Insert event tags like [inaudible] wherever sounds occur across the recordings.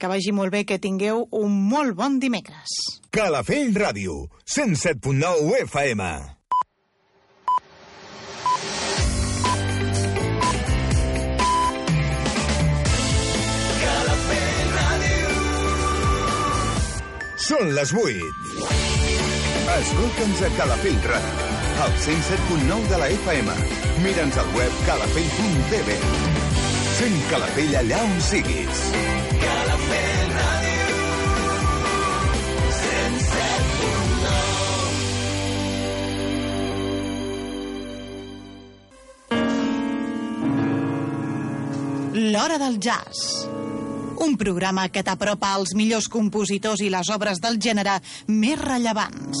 Que vagi molt bé, que tingueu un molt bon dimecres. Calafell Ràdio, 107.9 FM. Són les 8. Escolta'ns a Calafell Ràdio, al 107.9 de la FM. Mira'ns al web calafell.tv. Sent Calafell allà on siguis. Calafell Ràdio, 107.9. L'Hora del Jazz. Un programa que t'apropa als millors compositors i les obres del gènere més rellevants.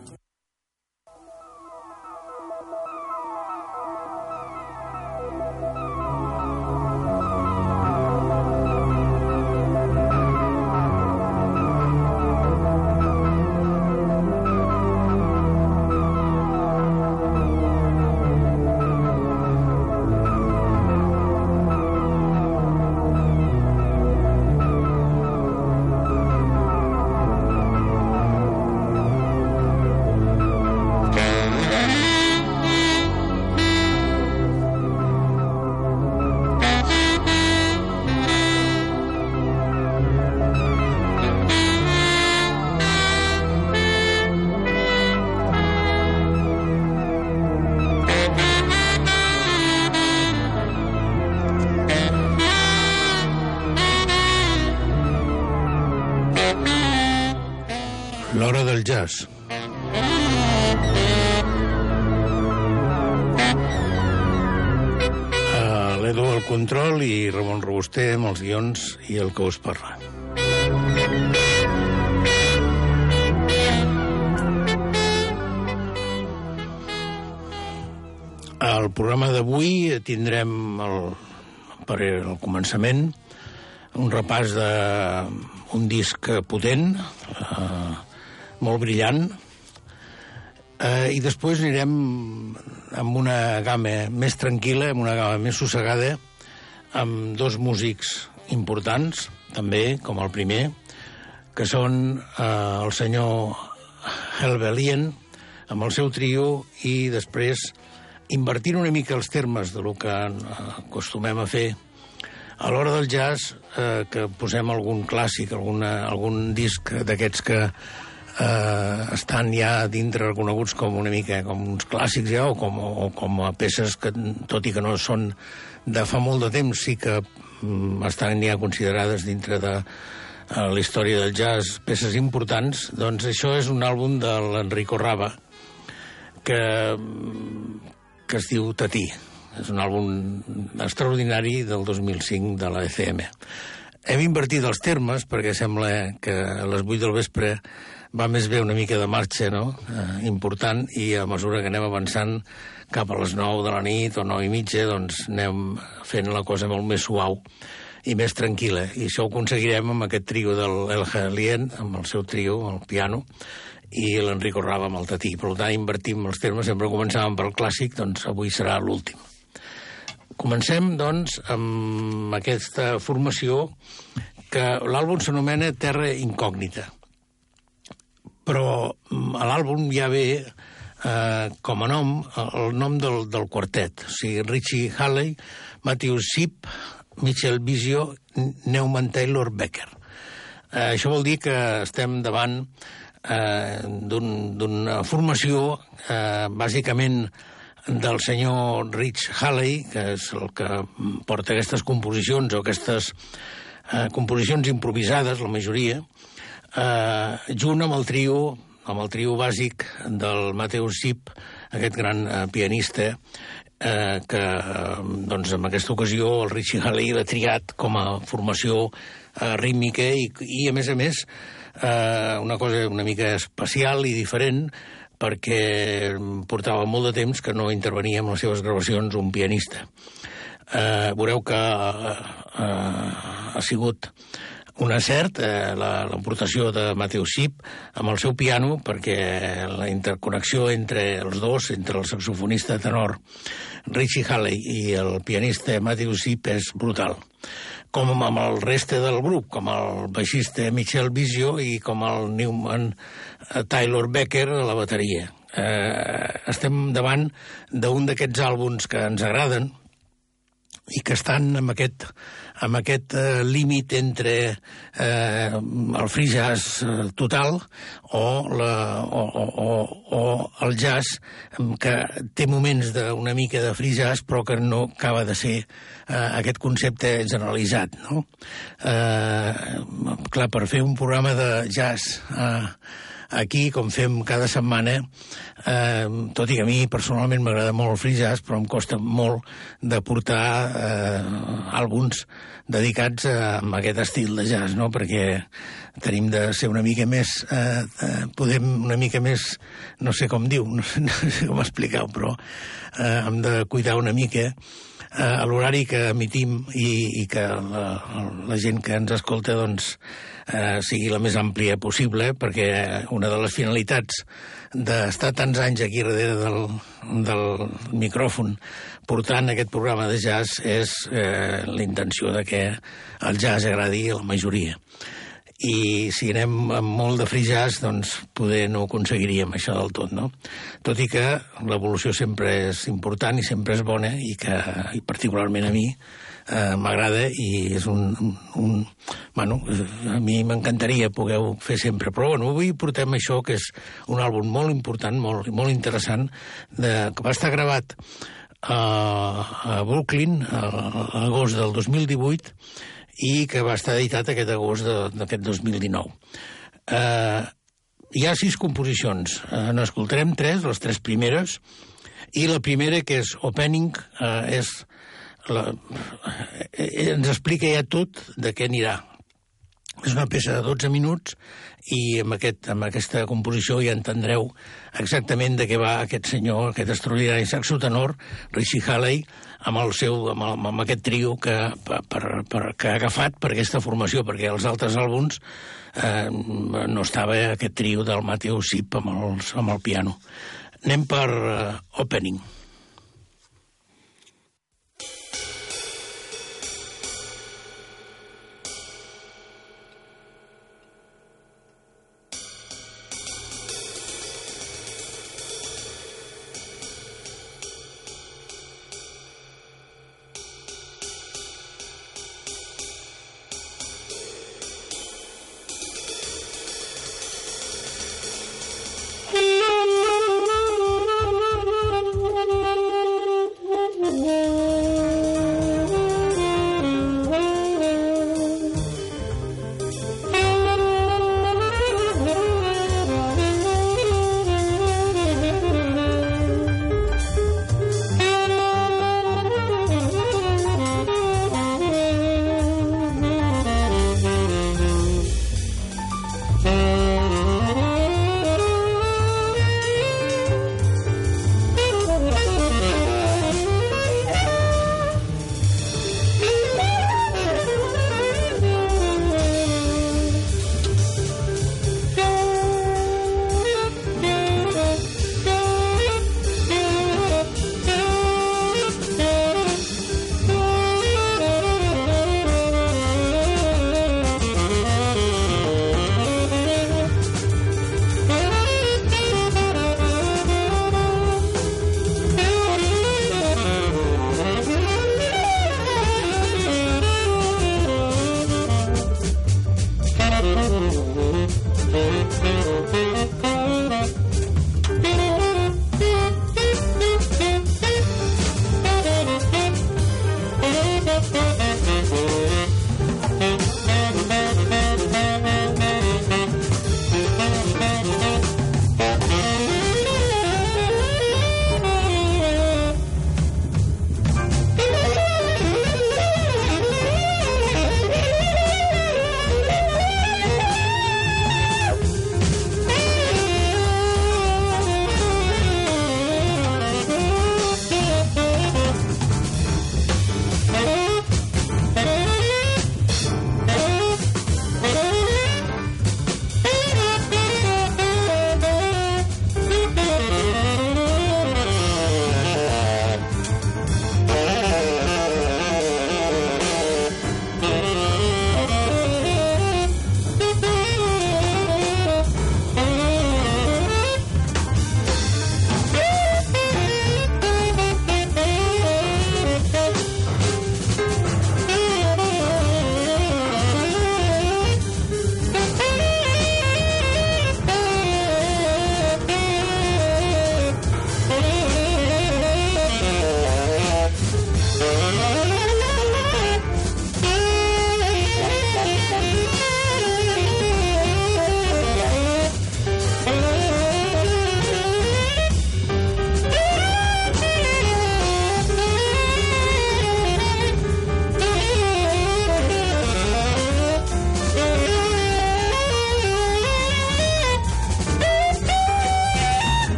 Guions i el que us parla. Al programa d'avui tindrem el, per al començament un repàs d'un disc potent, eh, molt brillant, eh, i després anirem amb una gamma més tranquil·la, amb una gamma més sossegada, amb dos músics importants, també, com el primer, que són eh, el senyor Helvelien, amb el seu trio, i després, invertint una mica els termes de lo que acostumem a fer, a l'hora del jazz, eh, que posem algun clàssic, alguna, algun disc d'aquests que eh, estan ja dintre reconeguts com una mica com uns clàssics ja, o com, o com a peces que, tot i que no són de fa molt de temps, sí que estan ja considerades dintre de eh, la història del jazz peces importants, doncs això és un àlbum de l'Enrico Rava que, que es diu Tatí. És un àlbum extraordinari del 2005 de la ECM. Hem invertit els termes perquè sembla que a les 8 del vespre va més bé una mica de marxa, no?, eh, important, i a mesura que anem avançant cap a les 9 de la nit o 9 i mitja, doncs anem fent la cosa molt més suau i més tranquil·la. I això ho aconseguirem amb aquest trio del El Jalien, amb el seu trio, el piano, i l'Enrico Rava amb el tatí. Per tant, invertim els termes, sempre començàvem pel clàssic, doncs avui serà l'últim. Comencem, doncs, amb aquesta formació que l'àlbum s'anomena Terra Incògnita. Però a l'àlbum ja ve eh, com a nom el nom del, del quartet. O sigui, Richie Halley, Matthew Sip, Michel Bisio, Neumann Taylor Becker. Eh, això vol dir que estem davant eh, d'una un, formació eh, bàsicament del senyor Rich Halley, que és el que porta aquestes composicions o aquestes eh, composicions improvisades, la majoria, eh, junt amb el trio amb el trio bàsic del Mateus Zip, aquest gran eh, pianista, eh, que doncs, en aquesta ocasió el Richie Halley l'ha triat com a formació eh, rítmica i, i, a més a més, eh, una cosa una mica especial i diferent, perquè portava molt de temps que no intervenia en les seves gravacions un pianista. Eh, veureu que eh, ha sigut un acert, eh, l'aportació de Mateu Sip amb el seu piano, perquè la interconnexió entre els dos, entre el saxofonista tenor Richie Halley i el pianista Mateu Sip és brutal com amb el reste del grup, com el baixista Michel Visio i com el Newman eh, Taylor Becker a la bateria. Eh, estem davant d'un d'aquests àlbums que ens agraden, i que estan amb aquest, amb aquest eh, límit entre eh, el free jazz eh, total o, la, o, o, o el jazz que té moments d'una mica de free jazz però que no acaba de ser eh, aquest concepte generalitzat. No? Eh, clar, per fer un programa de jazz eh, aquí, com fem cada setmana, eh, tot i que a mi personalment m'agrada molt el free jazz, però em costa molt de portar eh, àlbums dedicats a, a aquest estil de jazz, no? perquè tenim de ser una mica més, eh, eh, podem una mica més, no sé com diu, no [laughs] sé, no sé com explicar-ho, però eh, hem de cuidar una mica eh, l'horari que emitim i, i que la, la gent que ens escolta doncs, eh, sigui la més àmplia possible, perquè una de les finalitats d'estar tants anys aquí darrere del, del micròfon portant aquest programa de jazz és eh, la intenció de que el jazz agradi a la majoria i si anem amb molt de free jazz, doncs poder no aconseguiríem això del tot, no? Tot i que l'evolució sempre és important i sempre és bona i que, i particularment a mi, eh, m'agrada i és un, un... Bueno, a mi m'encantaria poder fer sempre, però bueno, avui portem això, que és un àlbum molt important, molt, molt interessant, de, que va estar gravat a, a Brooklyn a, a l'agost del 2018 i que va estar editat aquest agost d'aquest 2019. Eh, hi ha sis composicions. Eh, N'escoltarem tres, les tres primeres, i la primera, que és Opening, eh, és la, eh, ens explica ja tot de què anirà. És una peça de 12 minuts i amb, aquest, amb aquesta composició ja entendreu exactament de què va aquest senyor, aquest extraordinari saxo tenor, Richie Halley, amb, el seu, amb, el, amb aquest trio que, per, per, que ha agafat per aquesta formació, perquè els altres àlbums eh, no estava aquest trio del Mateo Sip amb, els, amb el piano. Anem per uh, Opening.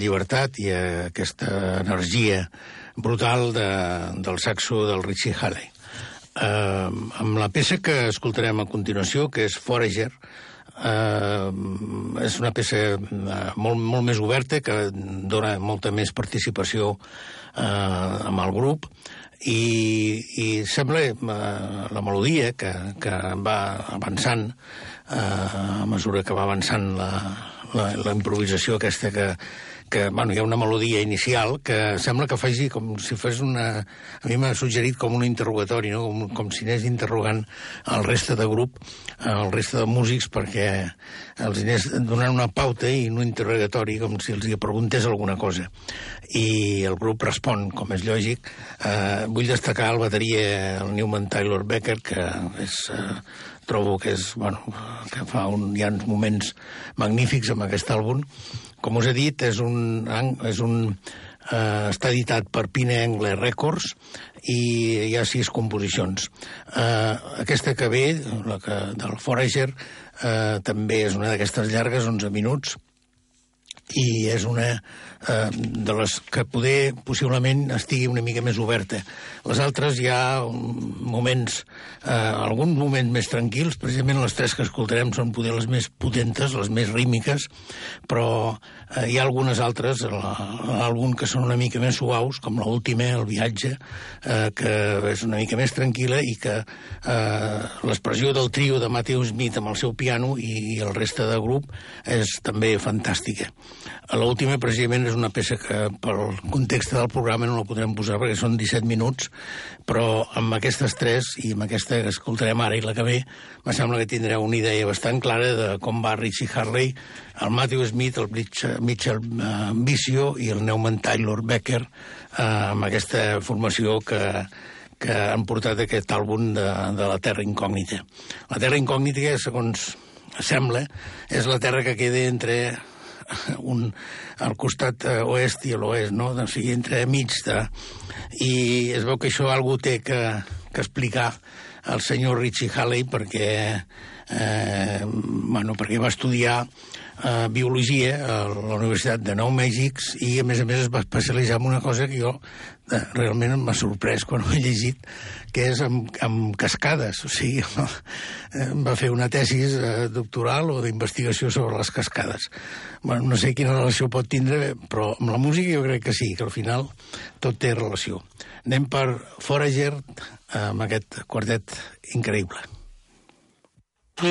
Llibertat i aquesta energia brutal de, del saxo del Richie Halley. Uh, amb la peça que escoltarem a continuació, que és Forager, uh, és una peça uh, molt, molt més oberta, que dona molta més participació uh, amb el grup, i, i sembla uh, la melodia que, que va avançant uh, a mesura que va avançant la, la, la improvisació aquesta que, que bueno, hi ha una melodia inicial que sembla que faci com si fos una... A mi m'ha suggerit com un interrogatori, no? com, com si anés interrogant el reste de grup, el reste de músics, perquè els anés donant una pauta i un interrogatori, com si els hi preguntés alguna cosa. I el grup respon, com és lògic. Eh, vull destacar el bateria, el Newman Taylor Becker, que és... Eh, trobo que és, bueno, que fa un, hi ha uns moments magnífics amb aquest àlbum. Com us he dit, és un, és un eh, està editat per Pine Angle Records i hi ha sis composicions. Eh, aquesta que ve, la que, del Forager, eh, també és una d'aquestes llargues, 11 minuts, i és una eh, de les que poder possiblement estigui una mica més oberta. Les altres hi ha moments, eh, alguns moments més tranquils, precisament les tres que escoltarem són poder les més potentes, les més rímiques, però eh, hi ha algunes altres, l'àlbum que són una mica més suaus, com l'última, El viatge, eh, que és una mica més tranquil·la i que eh, l'expressió del trio de Matthew Smith amb el seu piano i, i el reste de grup és també fantàstica. L'última, precisament, és una peça que pel context del programa no la podrem posar perquè són 17 minuts, però amb aquestes tres i amb aquesta que escoltarem ara i la que ve, me sembla que tindreu una idea bastant clara de com va Richie Harley, el Matthew Smith, el Mitchell uh, Vicio i el Neumann Taylor Becker uh, amb aquesta formació que, que han portat aquest àlbum de, de la Terra Incògnita. La Terra Incògnita, segons sembla, és la terra que queda entre [laughs] un, al costat eh, oest i l'oest, no? O sigui, entre mig de... I es veu que això algú té que, que explicar al senyor Richie Halley perquè, eh, bueno, perquè va estudiar eh, biologia a la Universitat de Nou Mèxics i, a més a més, es va especialitzar en una cosa que jo eh, realment m'ha sorprès quan ho he llegit, que és amb, amb cascades. O sigui, [laughs] va fer una tesis eh, doctoral o d'investigació sobre les cascades. Bueno, no sé quina relació pot tindre, però amb la música jo crec que sí, que al final tot té relació. Anem per Forager amb aquest quartet increïble. I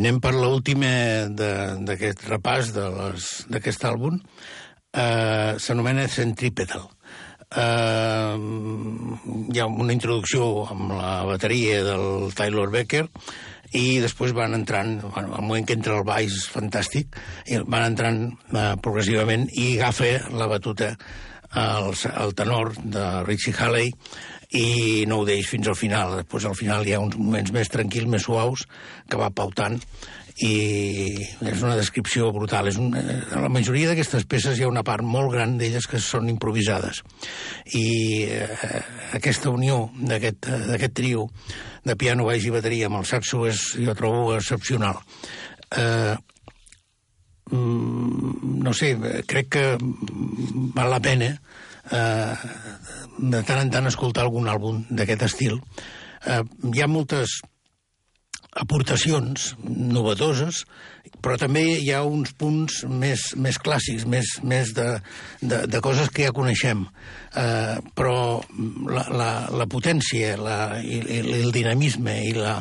anem per l'última d'aquest repàs d'aquest àlbum. Uh, S'anomena Centripetal. Uh, hi ha una introducció amb la bateria del Tyler Becker i després van entrant, bueno, al moment que entra el baix fantàstic, i van entrant uh, progressivament i agafa la batuta el, el tenor de Richie Halley i no ho deix fins al final. Després al final hi ha uns moments més tranquils, més suaus, que va pautant i és una descripció brutal. És un, eh, a la majoria d'aquestes peces hi ha una part molt gran d'elles que són improvisades. I eh, aquesta unió d'aquest trio de piano, baix i bateria amb el saxo és, jo trobo, excepcional. Eh, mm, no sé, crec que val la pena eh, de tant en tant escoltar algun àlbum d'aquest estil. Eh, hi ha moltes aportacions novedoses, però també hi ha uns punts més, més clàssics, més, més de, de, de coses que ja coneixem. Eh, però la, la, la potència la, i, i el dinamisme i, la,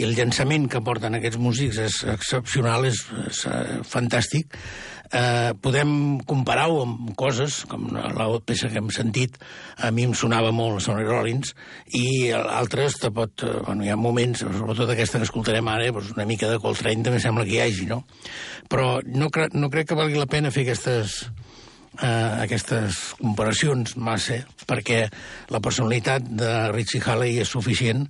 i el llançament que porten aquests músics és excepcional, és, és uh, fantàstic eh, podem comparar-ho amb coses, com la, la peça que hem sentit, a mi em sonava molt Sonny Rollins, i altres te pot... Eh, bueno, hi ha moments, sobretot aquesta que escoltarem ara, doncs una mica de Coltrane també sembla que hi hagi, no? Però no, cre no crec que valgui la pena fer aquestes, eh, aquestes comparacions massa, perquè la personalitat de Richie Halley és suficient.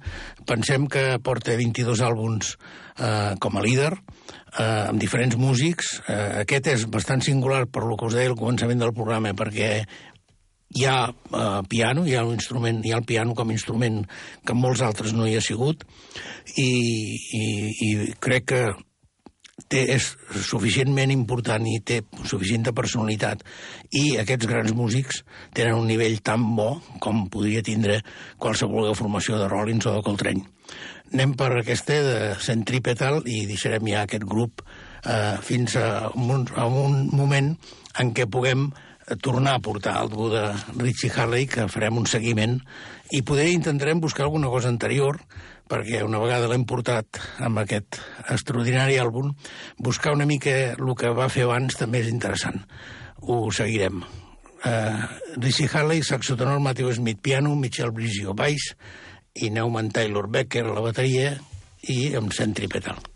Pensem que porta 22 àlbums eh, com a líder, eh, amb diferents músics. Eh, aquest és bastant singular per lo que us deia al començament del programa, perquè hi ha eh, piano, hi ha, un instrument, hi ha el piano com a instrument que en molts altres no hi ha sigut, i, i, i crec que té, és suficientment important i té suficient personalitat i aquests grans músics tenen un nivell tan bo com podria tindre qualsevol formació de Rollins o de Coltrane anem per aquesta de Centripetal i deixarem ja aquest grup eh, fins a un, a un moment en què puguem tornar a portar algú de Richie Harley, que farem un seguiment, i poder intentarem buscar alguna cosa anterior, perquè una vegada l'hem portat amb aquest extraordinari àlbum, buscar una mica el que va fer abans també és interessant. Ho seguirem. Uh, Richie Harley, saxotenor, Matthew Smith, piano, Michel Brigio, baix, i Neumann Taylor Becker a la bateria i amb centripetal.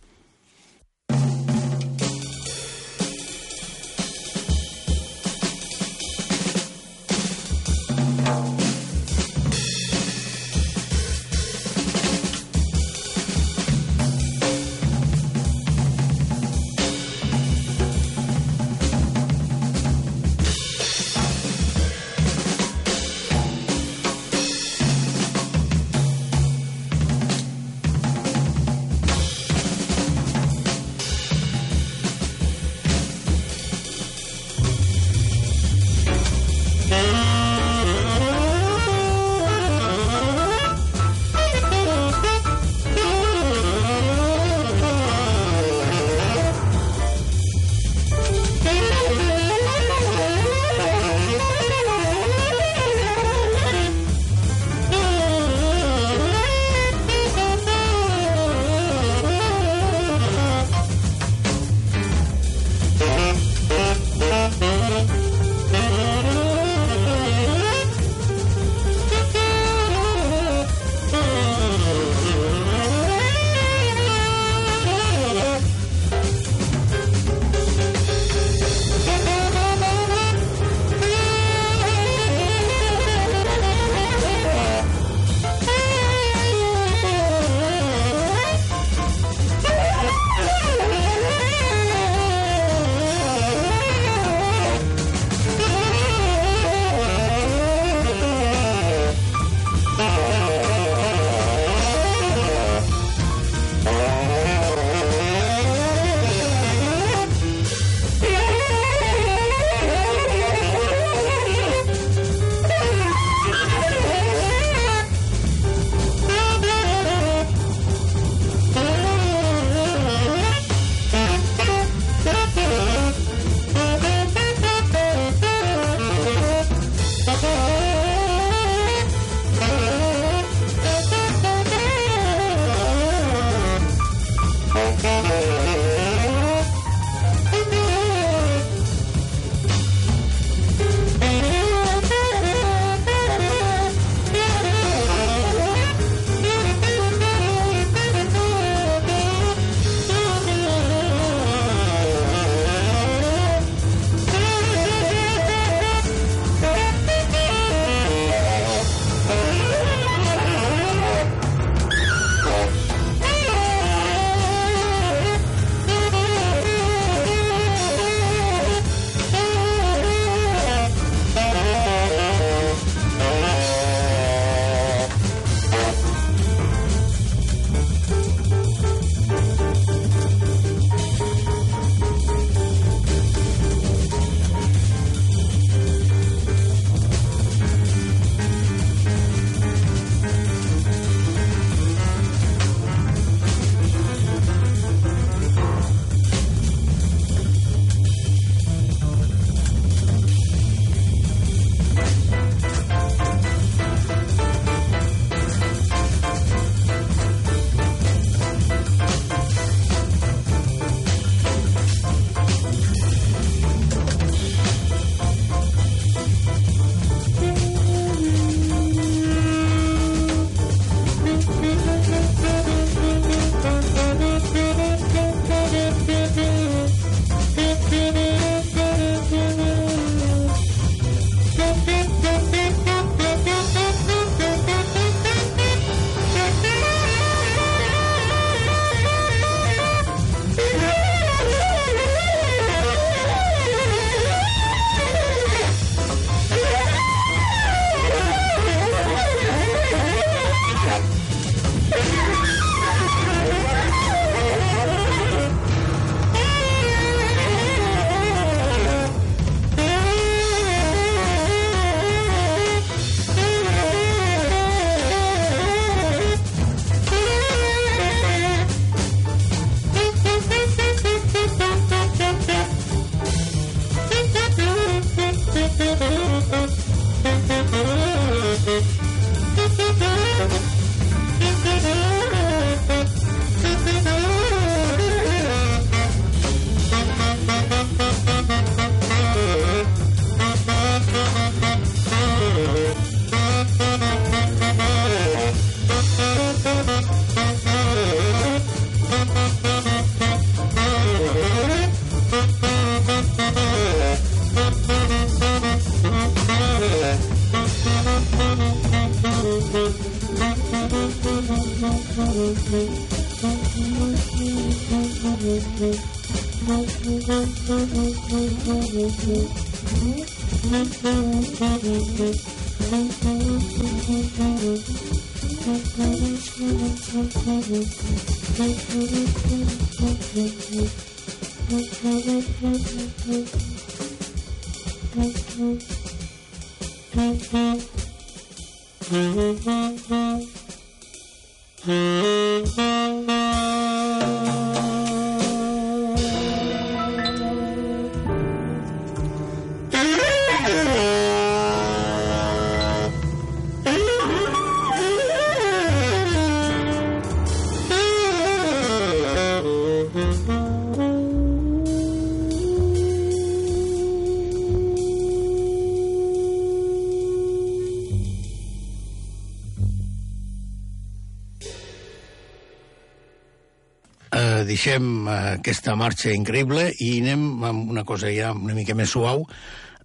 Deixem eh, aquesta marxa increïble i anem amb una cosa ja una mica més suau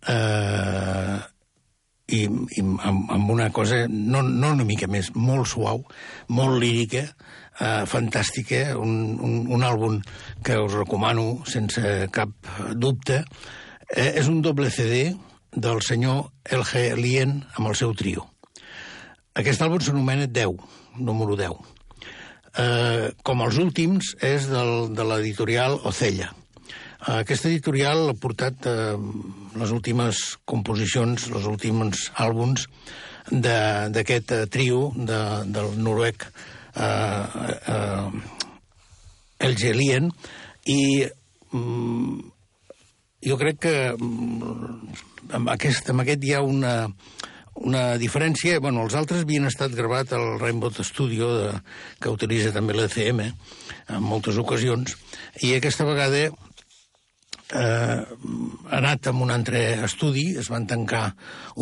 eh, i, i amb, amb una cosa no, no una mica més, molt suau, molt lírica, eh, fantàstica, un, un, un àlbum que us recomano sense cap dubte. Eh, és un doble CD del senyor L.G. Lien amb el seu trio. Aquest àlbum s'anomena 10, número 10 eh, com els últims, és del, de l'editorial Ocella. Eh, aquesta editorial ha portat eh, les últimes composicions, els últims àlbums d'aquest de, trio de, del noruec eh, eh, El Gelien i mm, jo crec que mm, amb, aquest, amb aquest hi ha una, una diferència, bueno, els altres havien estat gravat al Rainbow Studio, de, que utilitza també l'ECM en moltes ocasions, i aquesta vegada eh, ha anat amb un altre estudi, es van tancar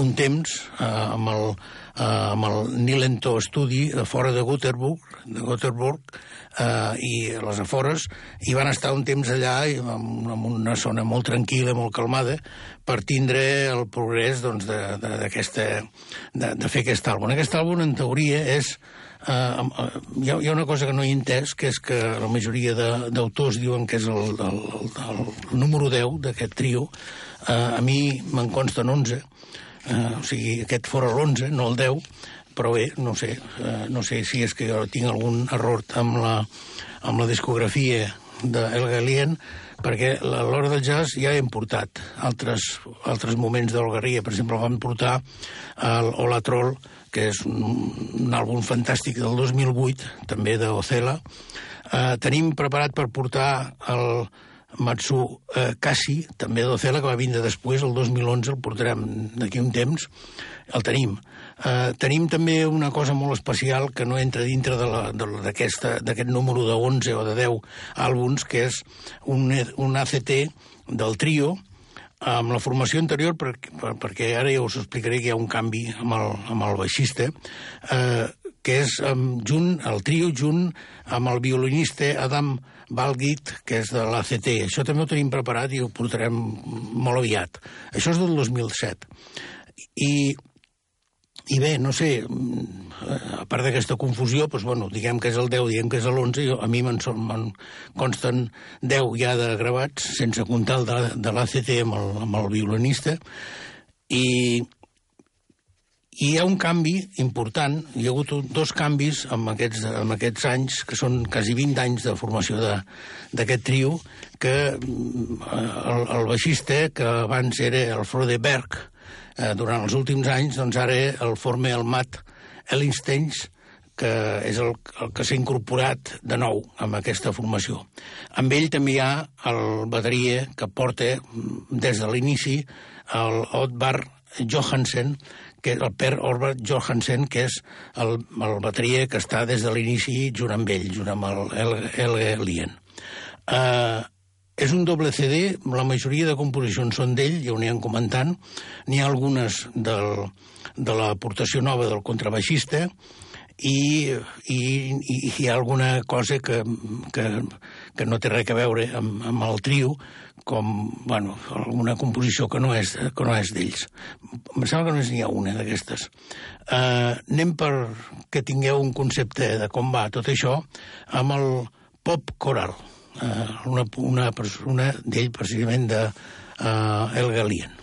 un temps eh, amb, el, eh, amb el Nilento Estudi de fora de Göteborg, de Göteborg eh, i les afores, i van estar un temps allà en, una zona molt tranquil·la, molt calmada, per tindre el progrés doncs, de, de, de, de, fer aquest àlbum. Aquest àlbum, en teoria, és Uh, hi, ha, hi ha una cosa que no he entès, que és que la majoria d'autors diuen que és el, el, el, el número 10 d'aquest trio. Uh, a mi me'n consten 11, uh, o sigui, aquest fora l'11, no el 10, però bé, no sé, uh, no sé si és que tinc algun error amb la, amb la discografia d'El Galien, perquè a l'hora del jazz ja hem portat altres, altres moments d'Olgaria. Per exemple, vam portar el Troll, que és un, un àlbum fantàstic del 2008, també d'Ocela. Eh, tenim preparat per portar el Matsu eh, Kasi, també d'Ocela, que va vindre després, el 2011, el portarem d'aquí un temps, el tenim. Eh, tenim també una cosa molt especial que no entra dintre d'aquest número de 11 o de 10 àlbums, que és un, un ACT del trio, amb la formació anterior, per, per, perquè ara ja us explicaré que hi ha un canvi amb el, amb el baixista, eh, que és amb, junt, el trio junt amb el violinista Adam Balgit, que és de l'ACT. Això també ho tenim preparat i ho portarem molt aviat. Això és del 2007. I i bé, no sé, a part d'aquesta confusió, doncs, bueno, diguem que és el 10, diguem que és l'11, a mi me'n me consten 10 ja de gravats, sense comptar el de, de l'ACT amb, el, amb el violinista, i, i hi ha un canvi important, hi ha hagut dos canvis amb aquests, amb aquests anys, que són quasi 20 anys de formació d'aquest trio, que mm, el, el baixista, que abans era el Frodeberg, eh, durant els últims anys, doncs ara el forma el Matt Ellinsteins, que és el, el que s'ha incorporat de nou amb aquesta formació. Amb ell també hi ha el bateria que porta des de l'inici el Otbar Johansen, que és el Per Orbert Johansen, que és el, el bateria que està des de l'inici junt amb ell, junt amb el Helge Lien. Uh, és un doble CD, la majoria de composicions són d'ell, ja ho anirem comentant. N'hi ha algunes del, de l'aportació nova del contrabaixista, i, i, i hi ha alguna cosa que, que, que no té res a veure amb, amb el trio, com bueno, alguna composició que no és, que no és d'ells. Em sembla que només n'hi ha una d'aquestes. Uh, anem per que tingueu un concepte de com va tot això amb el pop coral. Uh, una, una, una d'ell, precisament, de uh, El Galien.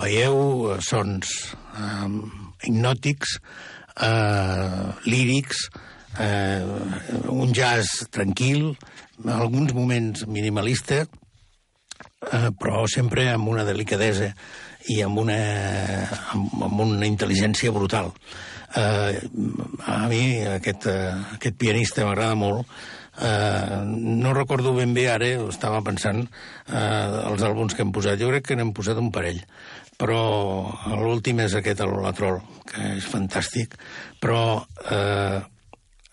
Veieu, sons eh, hipnòtics, eh, lírics, eh, un jazz tranquil, alguns moments minimalista, eh, però sempre amb una delicadesa i amb una, amb, amb una intel·ligència brutal. Eh, a mi aquest, eh, aquest pianista m'agrada molt, Uh, no recordo ben bé ara, estava pensant uh, els àlbums que hem posat. Jo crec que n'hem posat un parell, però l'últim és aquest, el Latrol, que és fantàstic, però uh,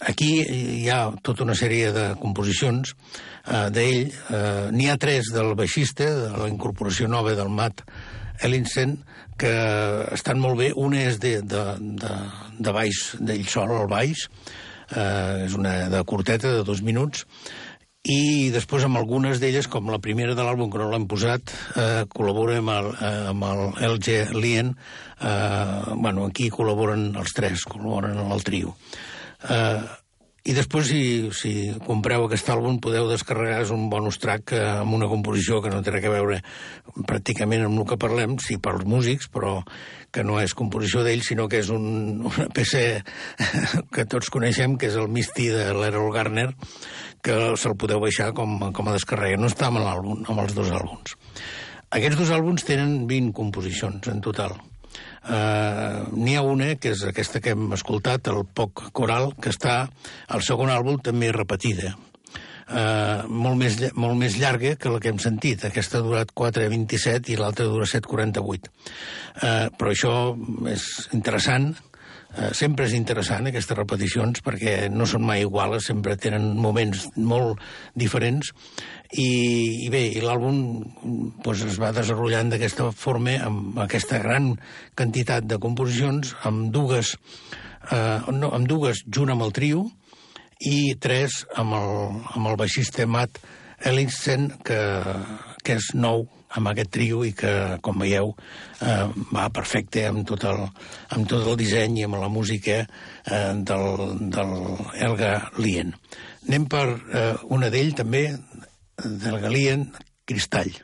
aquí hi ha tota una sèrie de composicions uh, d'ell. Uh, N'hi ha tres del baixista, de la incorporació nova del Matt Ellinson, que estan molt bé. Una és de, de, de, de baix, d'ell sol, al baix, eh, és una de curteta, de dos minuts, i després amb algunes d'elles, com la primera de l'àlbum, que no l'hem posat, eh, col·labora amb el, eh, amb el LG Lien. Eh, bueno, aquí col·laboren els tres, col·laboren en el trio. Eh, i després, si, si compreu aquest àlbum, podeu descarregar és un bonus track eh, amb una composició que no té res a veure pràcticament amb el que parlem, sí pels músics, però que no és composició d'ells, sinó que és un, una peça [laughs] que tots coneixem, que és el Misty de l'Errol Garner, que se'l podeu baixar com, com a descarrega. No està amb l'àlbum, amb els dos àlbums. Aquests dos àlbums tenen 20 composicions en total. Uh, N'hi ha una, que és aquesta que hem escoltat, el Poc Coral, que està al segon àlbum també repetida. Uh, molt, més, molt més llarga que la que hem sentit. Aquesta ha durat 4.27 i l'altra dura 7.48. Uh, però això és interessant, sempre és interessant aquestes repeticions perquè no són mai iguales, sempre tenen moments molt diferents. I, i bé, i l'àlbum pues, es va desenvolupant d'aquesta forma, amb aquesta gran quantitat de composicions, amb dues, eh, no, amb dues junt amb el trio, i tres amb el, amb el baixista Matt Ellingsen, que, que és nou amb aquest trio i que, com veieu, eh, va perfecte amb tot, el, amb tot el disseny i amb la música eh, del, del Elga Lien. Anem per eh, una d'ell, també, del Galien Cristall.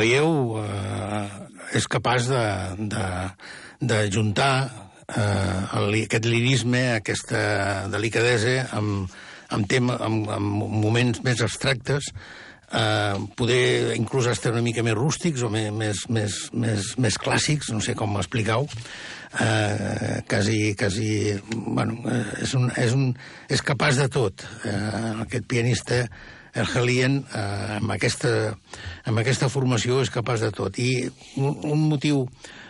Veieu, eh, és capaç de, de, de juntar eh, el, aquest lirisme, aquesta delicadesa, amb, amb, tema, amb, amb moments més abstractes, eh, poder inclús estar una mica més rústics o més, més, més, més, més clàssics, no sé com explicar-ho, eh, quasi, quasi, bueno, eh, és, un, és, un, és capaç de tot. Eh, aquest pianista, el Helien, eh, amb, aquesta, amb aquesta formació és capaç de tot. I un, un motiu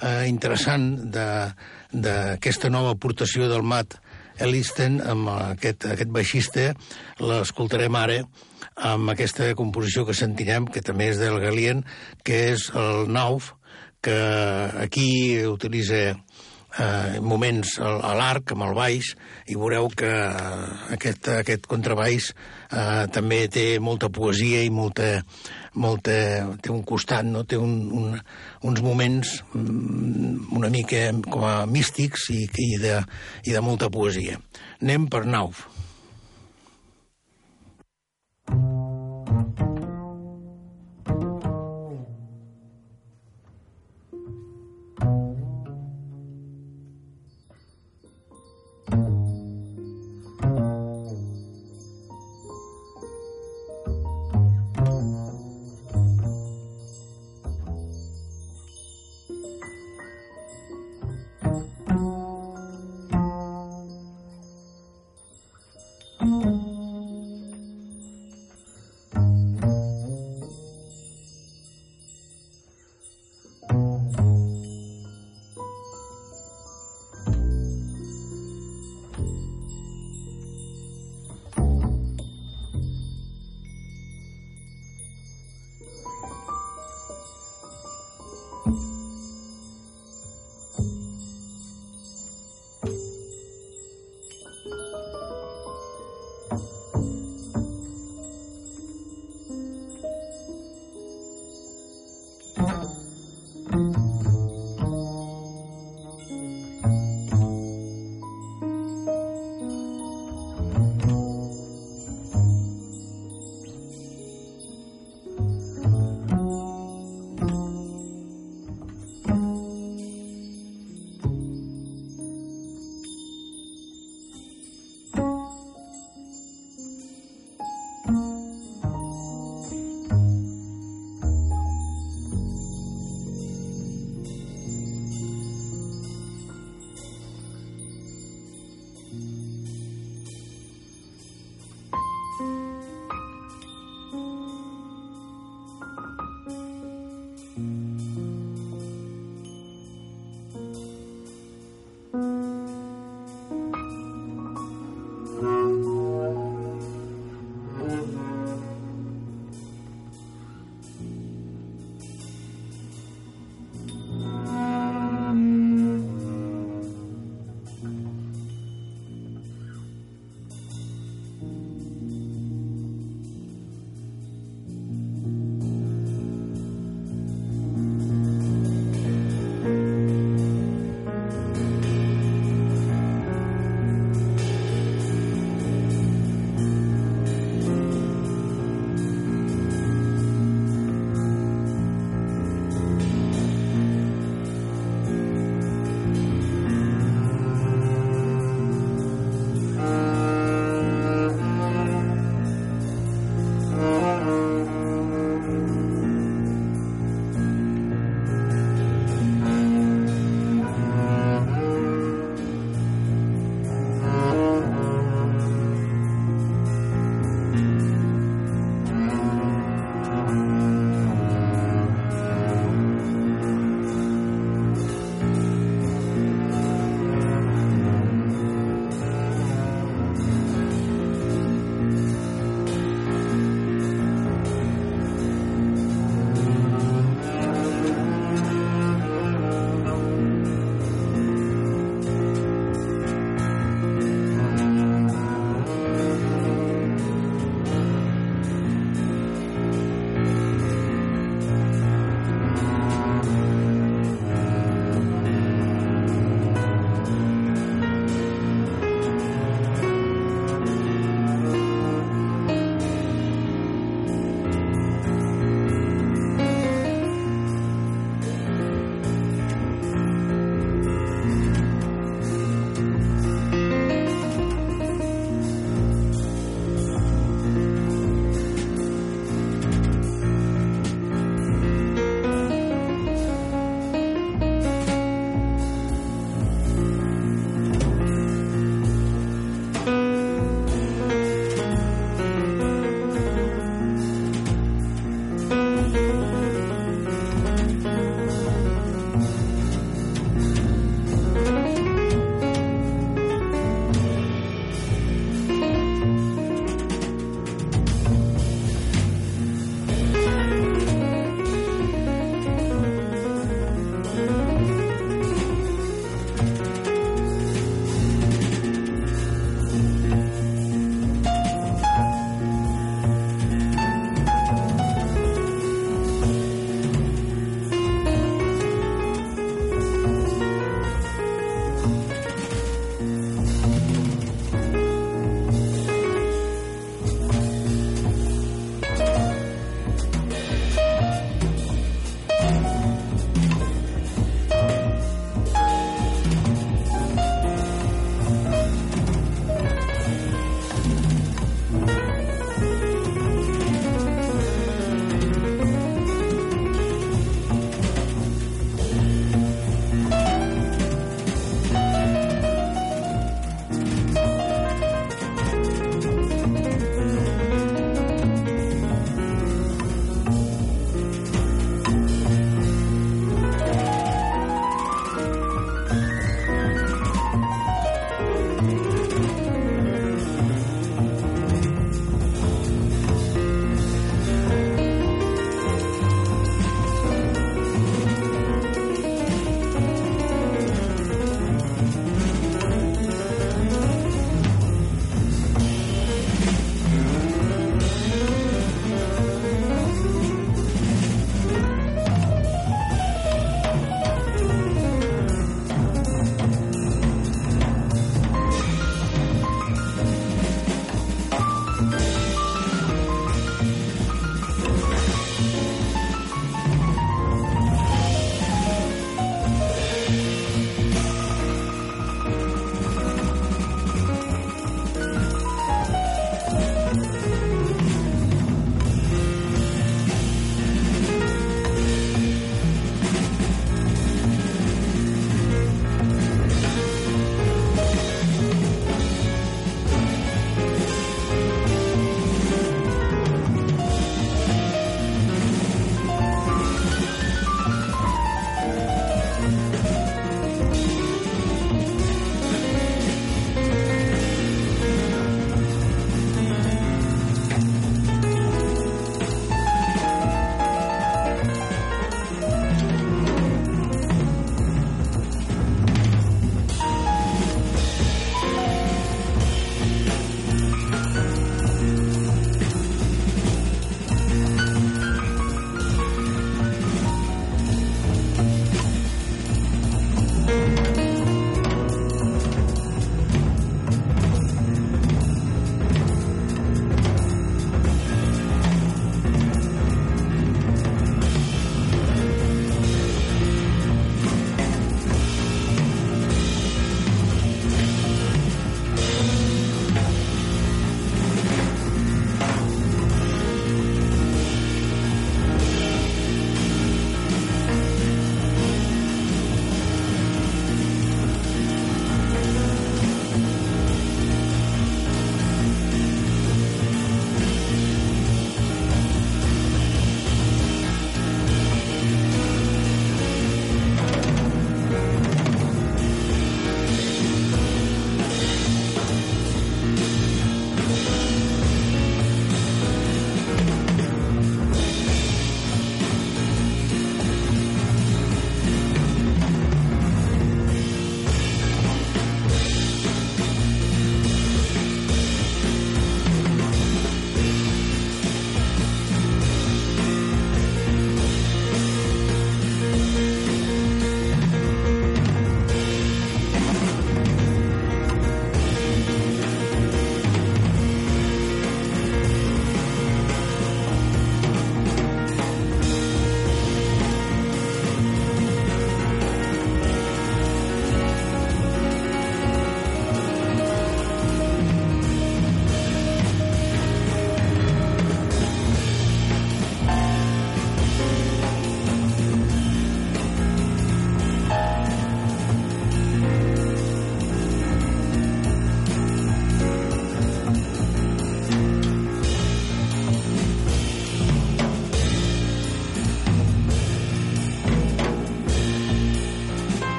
eh, interessant d'aquesta nova aportació del Mat Elisten amb aquest, aquest baixista, l'escoltarem ara amb aquesta composició que sentirem, que també és del Galien, que és el Nauf, que aquí utilitza eh, moments a l'arc, amb el baix, i veureu que aquest, aquest contrabaix eh, també té molta poesia i molta, molta, té un costat, no? té un, un, uns moments mm, una mica com a místics i, i, de, i de molta poesia. Anem per Nauf.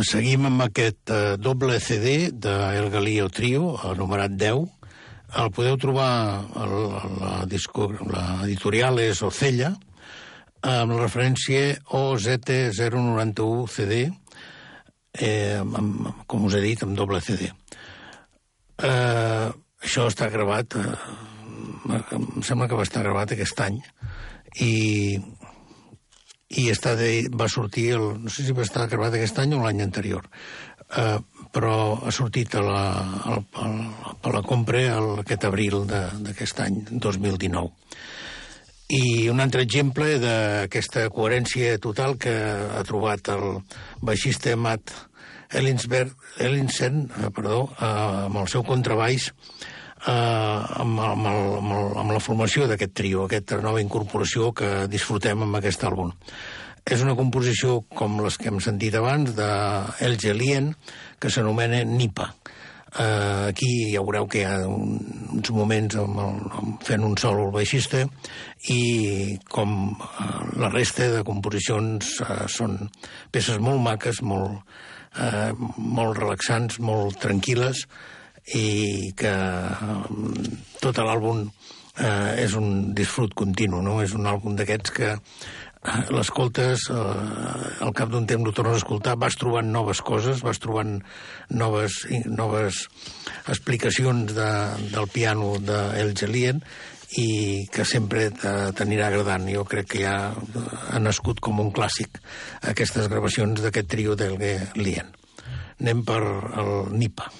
Eh, seguim amb aquest eh, doble CD de El Galío Trio, anomenat 10. El podeu trobar, el, la, disco, la editorial és Ocella, amb la referència OZT091CD, eh, amb, com us he dit, amb doble CD. Eh, això està gravat, eh, em sembla que va estar gravat aquest any, i i està de, va sortir, el, no sé si va estar gravat aquest any o l'any anterior, uh, però ha sortit a la, a, a, a la compra el, aquest abril d'aquest any, 2019. I un altre exemple d'aquesta coherència total que ha trobat el baixista Matt Ellinsen, eh, perdó, eh, amb el seu contrabaix, eh, amb, amb, el, amb, el, amb la formació d'aquest trio, aquesta nova incorporació que disfrutem amb aquest àlbum. És una composició com les que hem sentit abans de El Gelien, que s'anomena Nipa. Uh, aquí ja veureu que hi ha un, uns moments amb el, amb fent un sol al baixista i com uh, la resta de composicions uh, són peces molt maques, molt, uh, molt relaxants, molt tranquil·les, i que mm, tot l'àlbum eh, és un disfrut continu, no? És un àlbum d'aquests que eh, l'escoltes, eh, al cap d'un temps ho tornes a escoltar, vas trobant noves coses, vas trobant noves, noves explicacions de, del piano d'El Gelien i que sempre t'anirà agradant. Jo crec que ja ha nascut com un clàssic aquestes gravacions d'aquest trio d'El Gelien. Anem per el Nipa.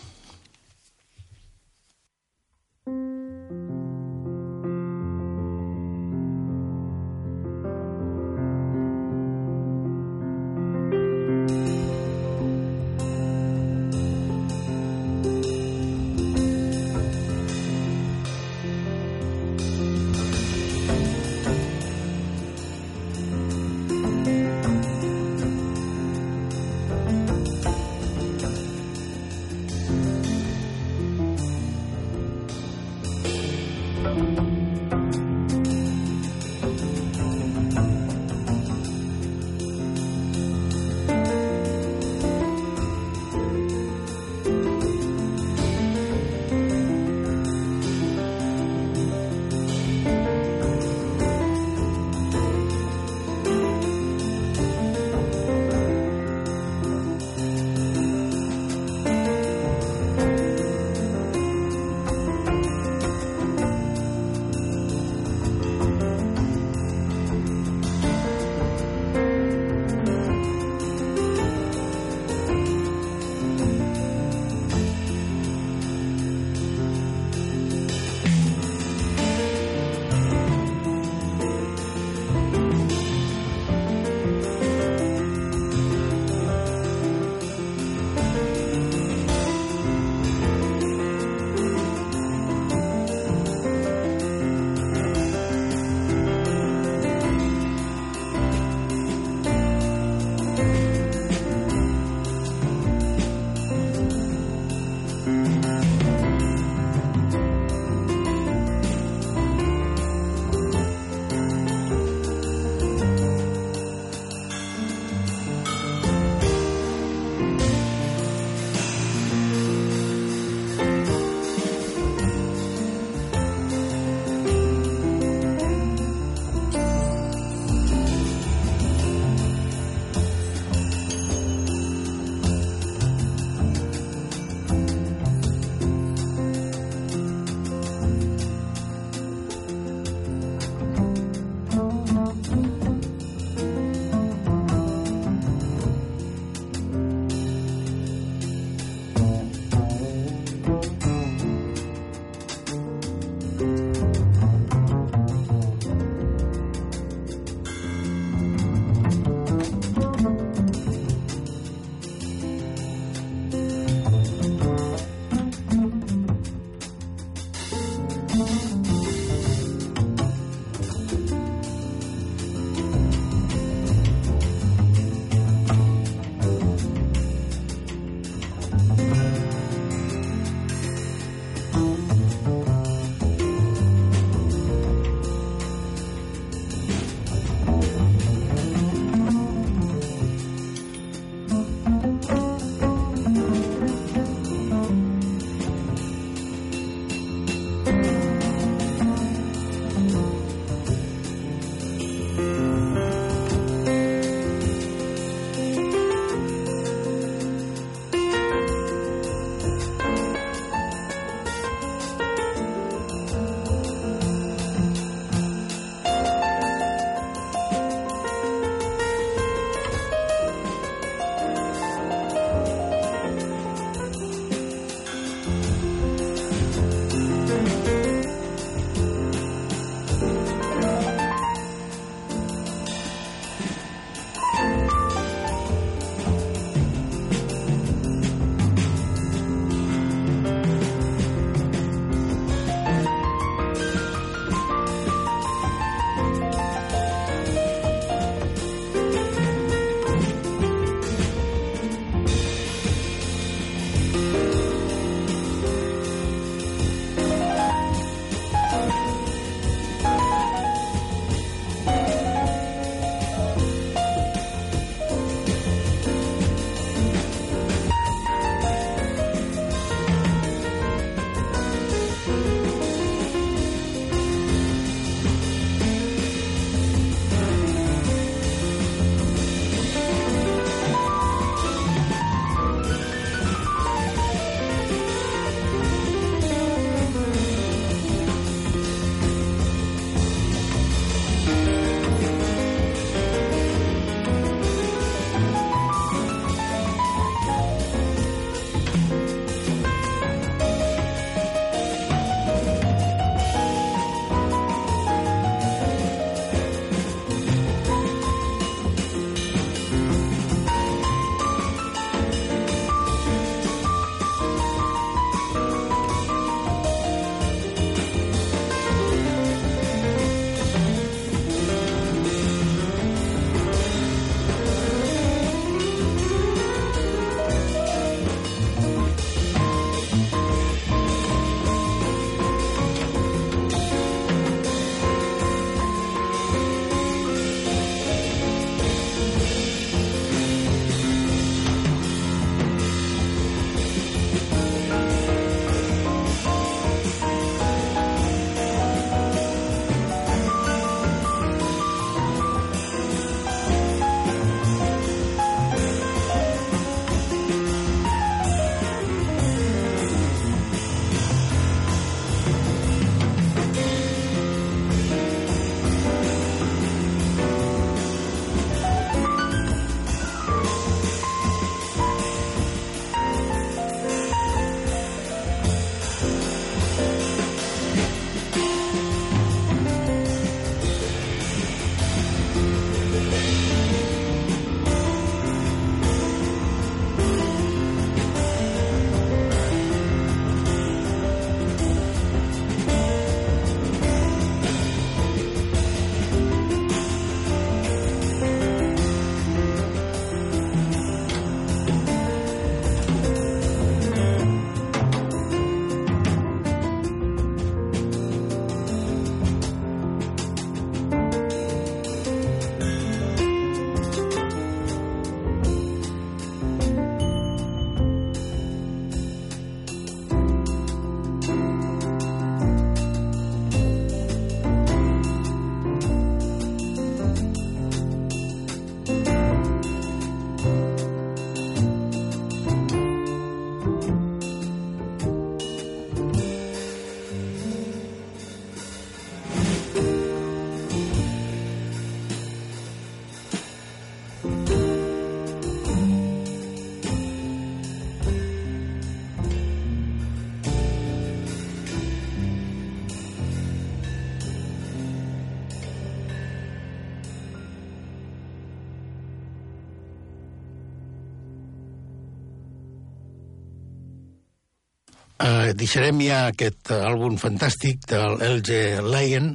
Deixarem ja aquest àlbum fantàstic del LG Lion,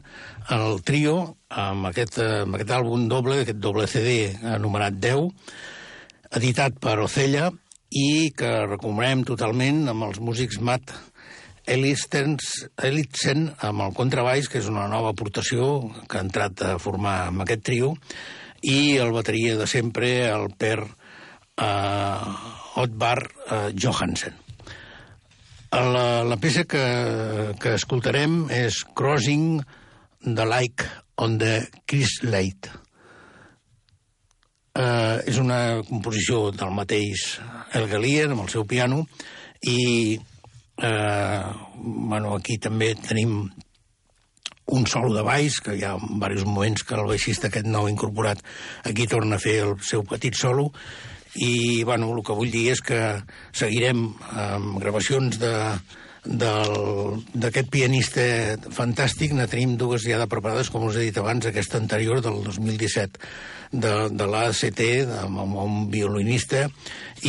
el trio, amb aquest, uh, amb aquest àlbum doble, aquest doble CD anomenat 10, editat per Ocella, i que recomanem totalment amb els músics Matt Elitzen amb el contrabaix, que és una nova aportació que ha entrat a formar amb aquest trio, i el bateria de sempre, el Per uh, Otbar uh, Johansen. La, la peça que, que escoltarem és Crossing the Lake on the Chris Light. Uh, és una composició del mateix El Galier, amb el seu piano, i uh, bueno, aquí també tenim un solo de baix, que hi ha diversos moments que el baixista aquest nou incorporat aquí torna a fer el seu petit solo, i bueno, el que vull dir és que seguirem amb gravacions de d'aquest pianista fantàstic, ne tenim dues ja de preparades, com us he dit abans, aquesta anterior, del 2017, de, de l'ACT, amb, amb un violinista,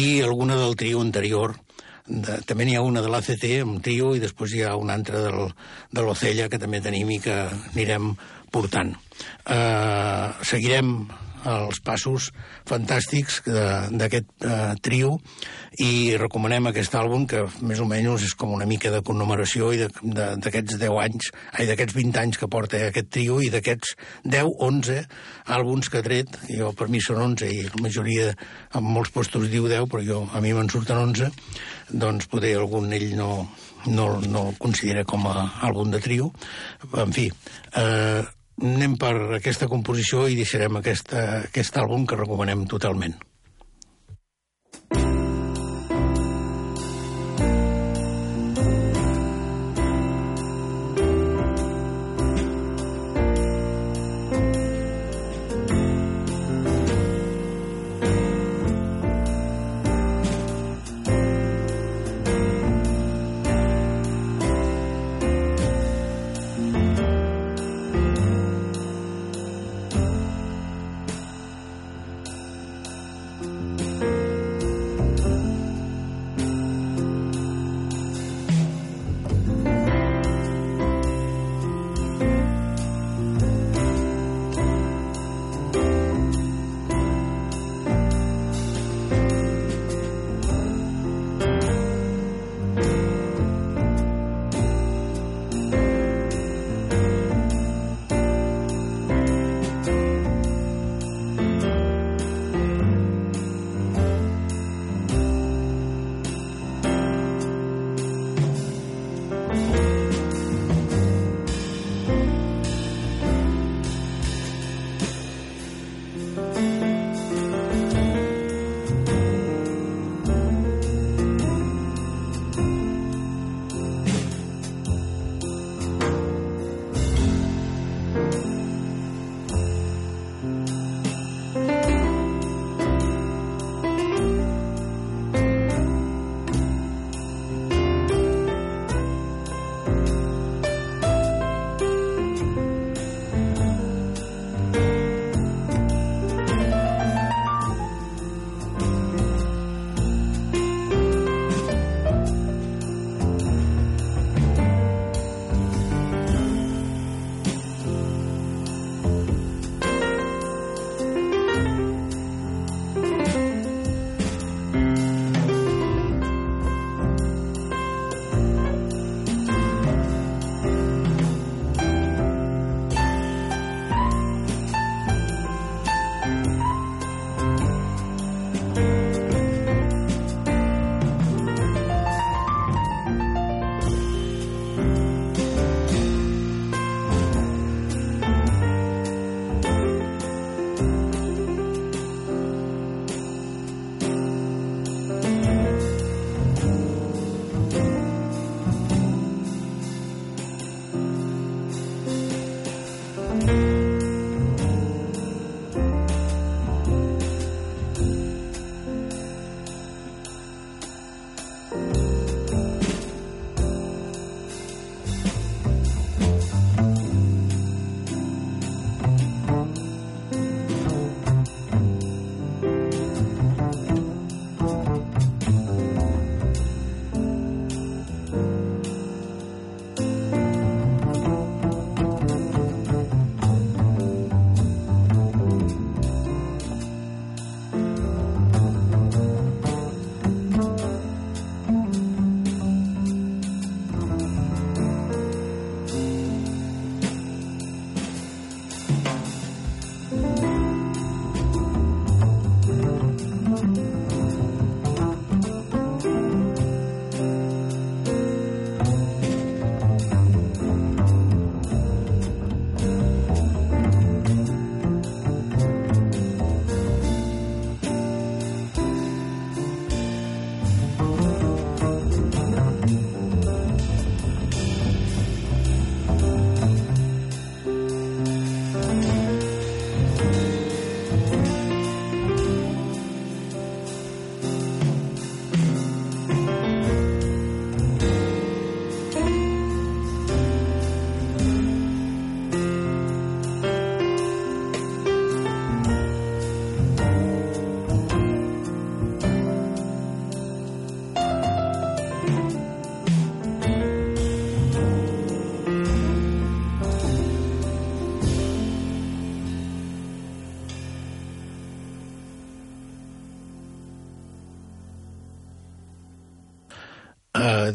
i alguna del trio anterior, de, també n'hi ha una de l'ACT, un trio, i després hi ha una altra del, de l'Ocella, que també tenim i que anirem portant. Uh, seguirem els passos fantàstics d'aquest uh, trio i recomanem aquest àlbum que més o menys és com una mica de connomació i d'aquests 10 anys, ai, d'aquests 20 anys que porta aquest trio i d'aquests 10, 11 àlbums que ha tret, jo per mi són 11 i la majoria en molts postos diu 10, però jo, a mi me'n surten 11, doncs poder algun ell no, no, no el considera com a àlbum de trio. En fi, eh, anem per aquesta composició i deixarem aquesta, aquest àlbum que recomanem totalment.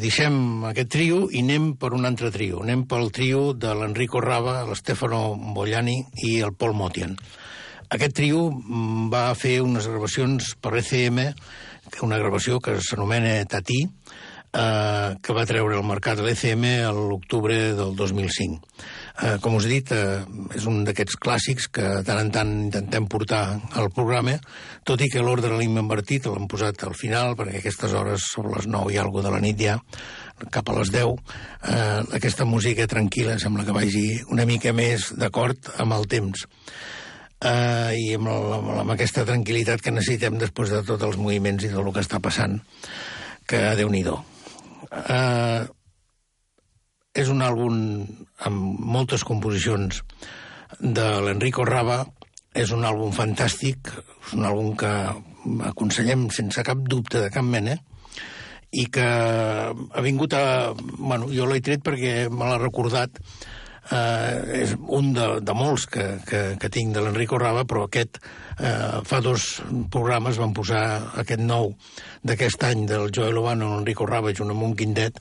Deixem aquest trio i anem per un altre trio. Anem pel trio de l'Enrico Rava, l'Stefano Bogliani i el Paul Motian. Aquest trio mm, va fer unes gravacions per ECM, una gravació que s'anomena Tati, eh, que va treure al mercat l'ECM l'octubre del 2005. Eh, com us he dit, eh, és un d'aquests clàssics que tant en tant intentem portar al programa, tot i que l'ordre l'hem invertit, l'hem posat al final, perquè aquestes hores, sobre les 9 i alguna de la nit ja, cap a les 10, eh, aquesta música tranquil·la sembla que vagi una mica més d'acord amb el temps. Eh, I amb, el, amb aquesta tranquil·litat que necessitem després de tots els moviments i tot el que està passant, que déu-n'hi-do. Eh, és un àlbum amb moltes composicions de l'Enrico Rava, és un àlbum fantàstic, és un àlbum que aconsellem sense cap dubte de cap mena, i que ha vingut a... Bueno, jo l'he tret perquè me l'ha recordat eh, és un de, de molts que, que, que tinc de l'Enrico Rava, però aquest eh, fa dos programes van posar aquest nou d'aquest any del Joel Obano l'Enrico Rava junt amb un quintet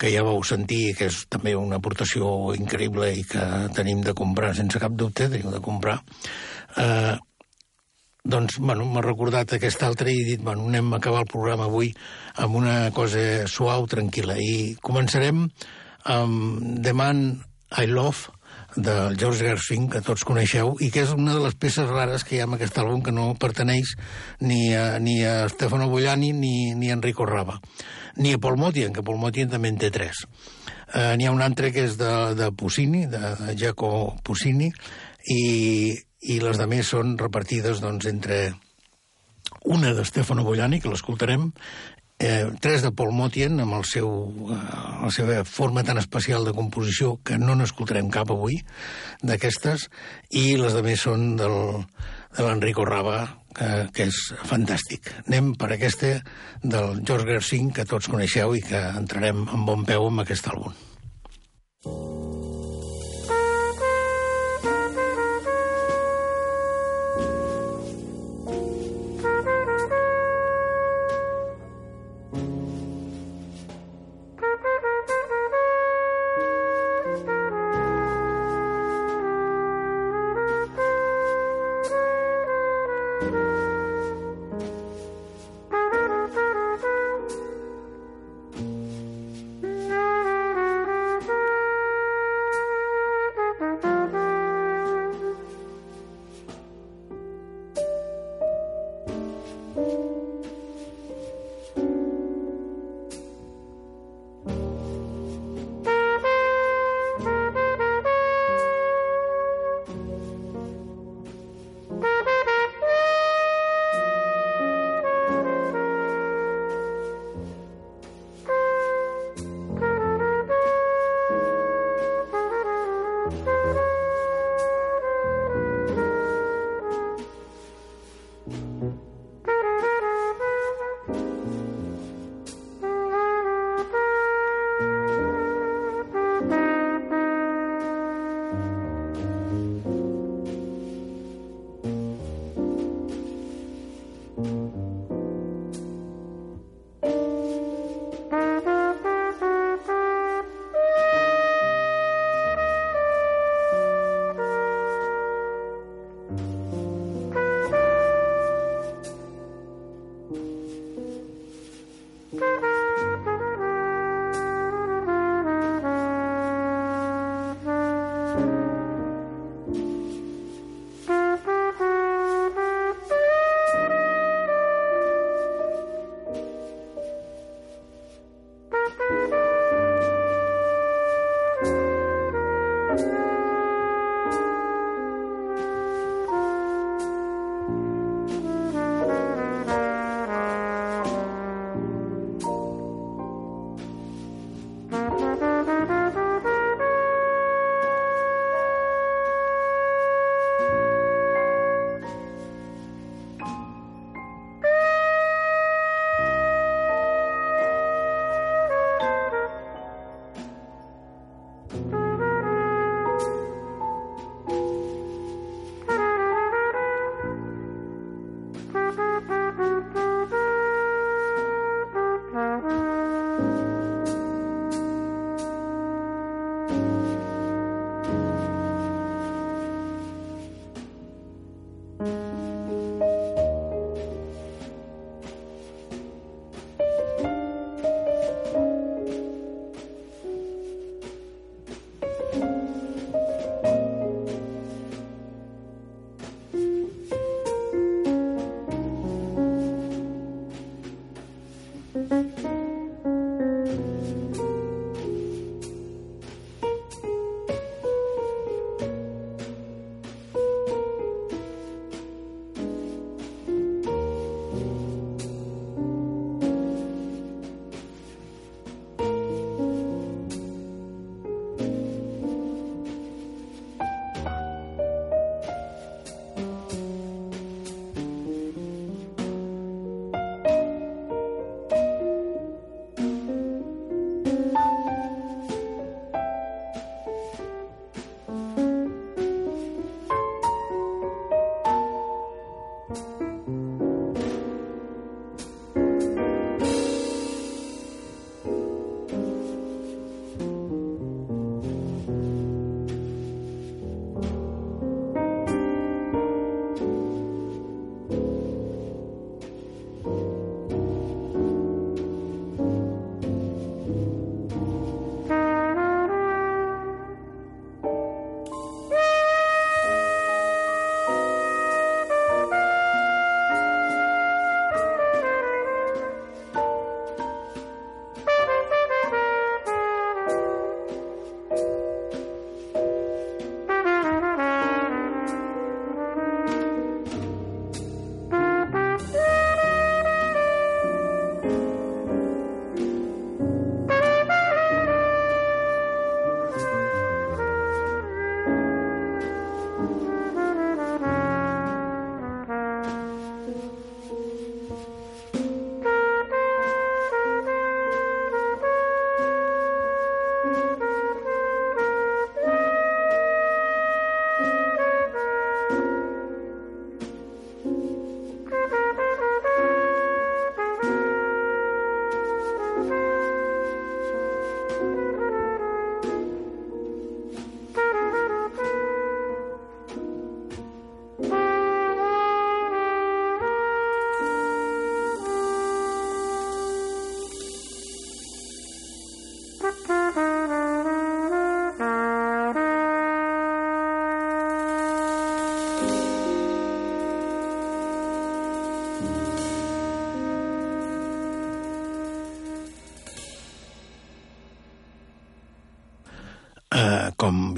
que ja vau sentir que és també una aportació increïble i que tenim de comprar sense cap dubte, tenim de comprar eh, doncs, bueno, m'ha recordat aquest altre i he dit, bueno, anem a acabar el programa avui amb una cosa suau, tranquil·la. I començarem amb The Man i Love, del George Gershwin, que tots coneixeu, i que és una de les peces rares que hi ha en aquest àlbum que no perteneix ni a, ni a Stefano Bogliani ni, ni a Enrico Rava, ni a Paul Motian, que Paul Motian també en té tres. Eh, N'hi ha un altre que és de, de Puccini, de, de Giacomo Puccini, i, i les de més són repartides doncs, entre una de Stefano Bogliani, que l'escoltarem, eh, tres de Paul Motian, amb el seu, eh, la seva forma tan especial de composició, que no n'escoltarem cap avui, d'aquestes, i les de més són del, de l'Enrico Rava, que, que és fantàstic. Anem per aquesta del George Gershwin, que tots coneixeu i que entrarem amb bon peu amb aquest àlbum.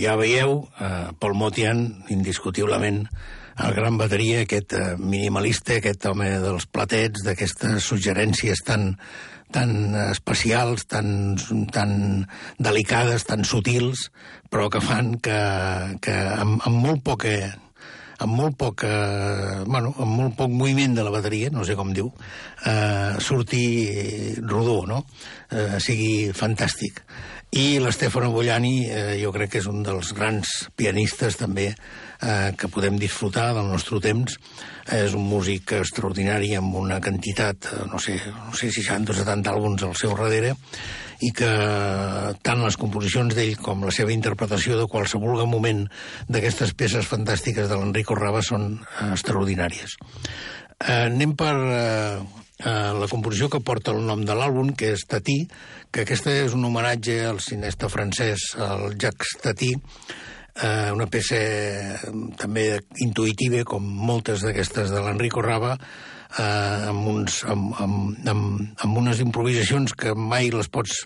Ja veieu, eh, Paul Motian, indiscutiblement, el gran bateria, aquest eh, minimalista, aquest home dels platets, d'aquestes suggerències tan, tan especials, tan, tan delicades, tan sutils, però que fan que, que amb, amb molt poca amb molt poc, eh, bueno, amb molt poc moviment de la bateria, no sé com diu, eh, surti rodó, no? Eh, sigui fantàstic. I l'Stefano Bogliani eh, jo crec que és un dels grans pianistes també eh, que podem disfrutar del nostre temps. És un músic extraordinari amb una quantitat, eh, no sé, no sé 60 o 70 àlbums al seu darrere, i que tant les composicions d'ell com la seva interpretació de qualsevol moment d'aquestes peces fantàstiques de l'Enrico Rava són eh, extraordinàries. Eh, anem per eh, eh, la composició que porta el nom de l'àlbum, que és Tati, que aquesta és un homenatge al cinesta francès, al Jacques Tati, eh, una peça eh, també intuïtiva, com moltes d'aquestes de l'Enrico Rava, eh, amb, uns, amb, amb, amb, amb unes improvisacions que mai les pots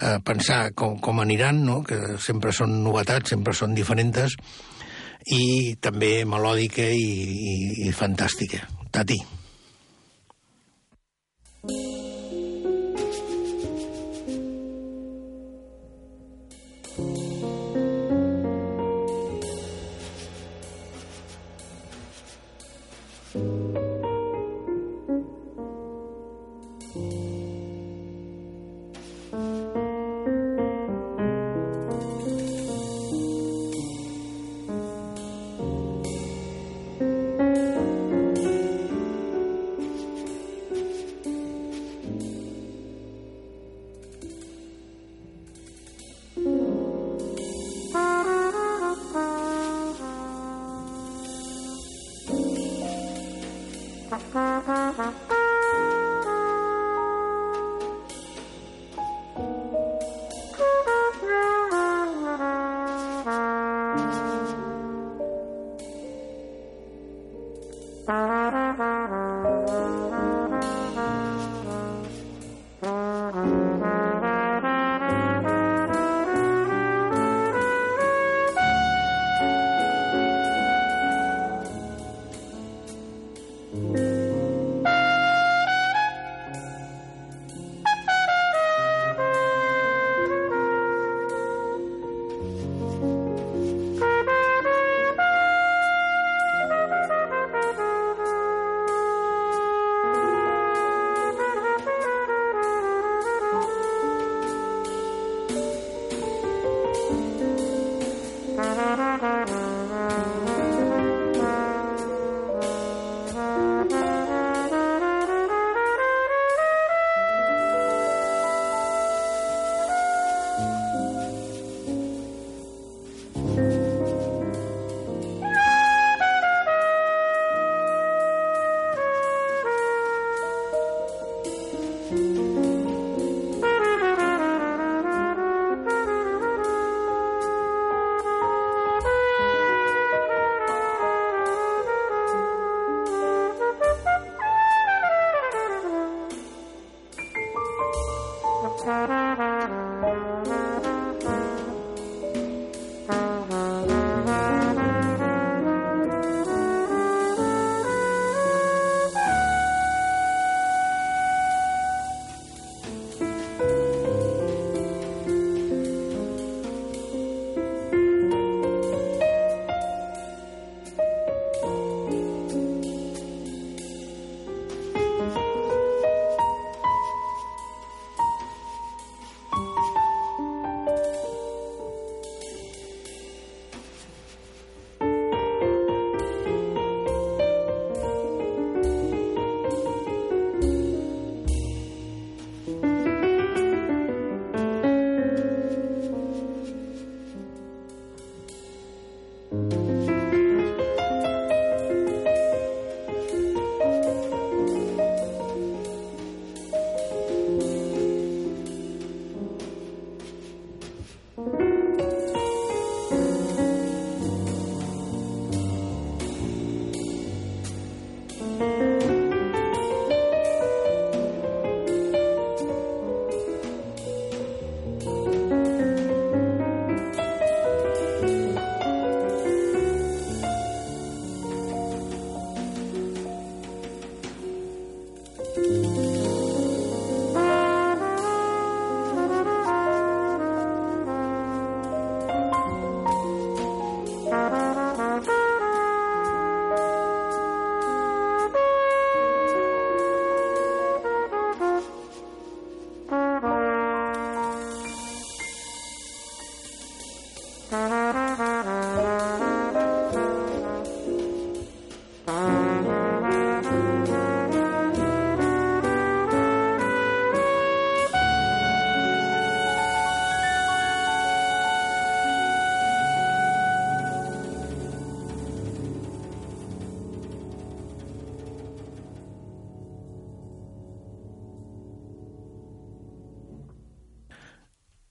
eh, pensar com, com aniran, no? que sempre són novetats, sempre són diferents, i també melòdica i, i, i fantàstica. Tati.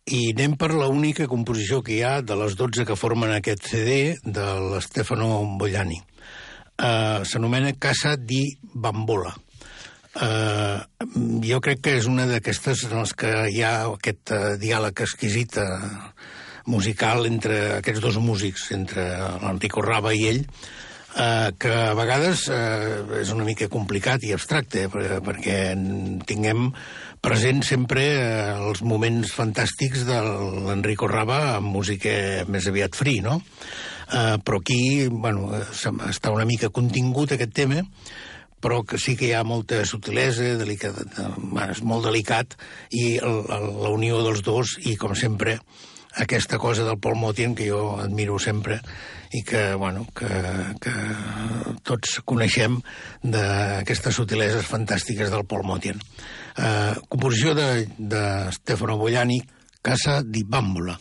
I anem per la única composició que hi ha de les 12 que formen aquest CD de l'Stefano Bogliani. Uh, S'anomena Casa di Bambola. Uh, jo crec que és una d'aquestes en les que hi ha aquest uh, diàleg exquisit uh, musical entre aquests dos músics, entre l'Enrico Raba i ell, uh, que a vegades uh, és una mica complicat i abstracte, per, perquè tinguem present sempre eh, els moments fantàstics de l'Enrico Raba amb música més aviat free, no? Eh, però aquí, bueno, està una mica contingut aquest tema, però que sí que hi ha molta sutilesa, delicat, bueno, és molt delicat, i la unió dels dos, i com sempre, aquesta cosa del Paul Motian que jo admiro sempre i que, bueno, que, que tots coneixem d'aquestes sutileses fantàstiques del Paul Motian. Eh, composició de, de Stefano Bogliani, Casa di Bambola.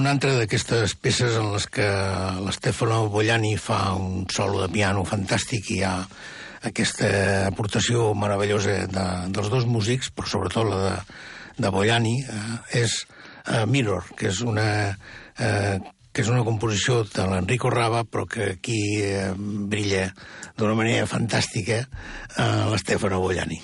Una altra d'aquestes peces en les que l'Stefano Bogliani fa un solo de piano fantàstic i hi ha aquesta aportació meravellosa de, dels dos músics, però sobretot la de, de Bogliani, eh, és eh, Mirror, que és una eh, que és una composició de l'Enrico Rava, però que aquí eh, brilla d'una manera fantàstica eh, l'Stefano Bogliani.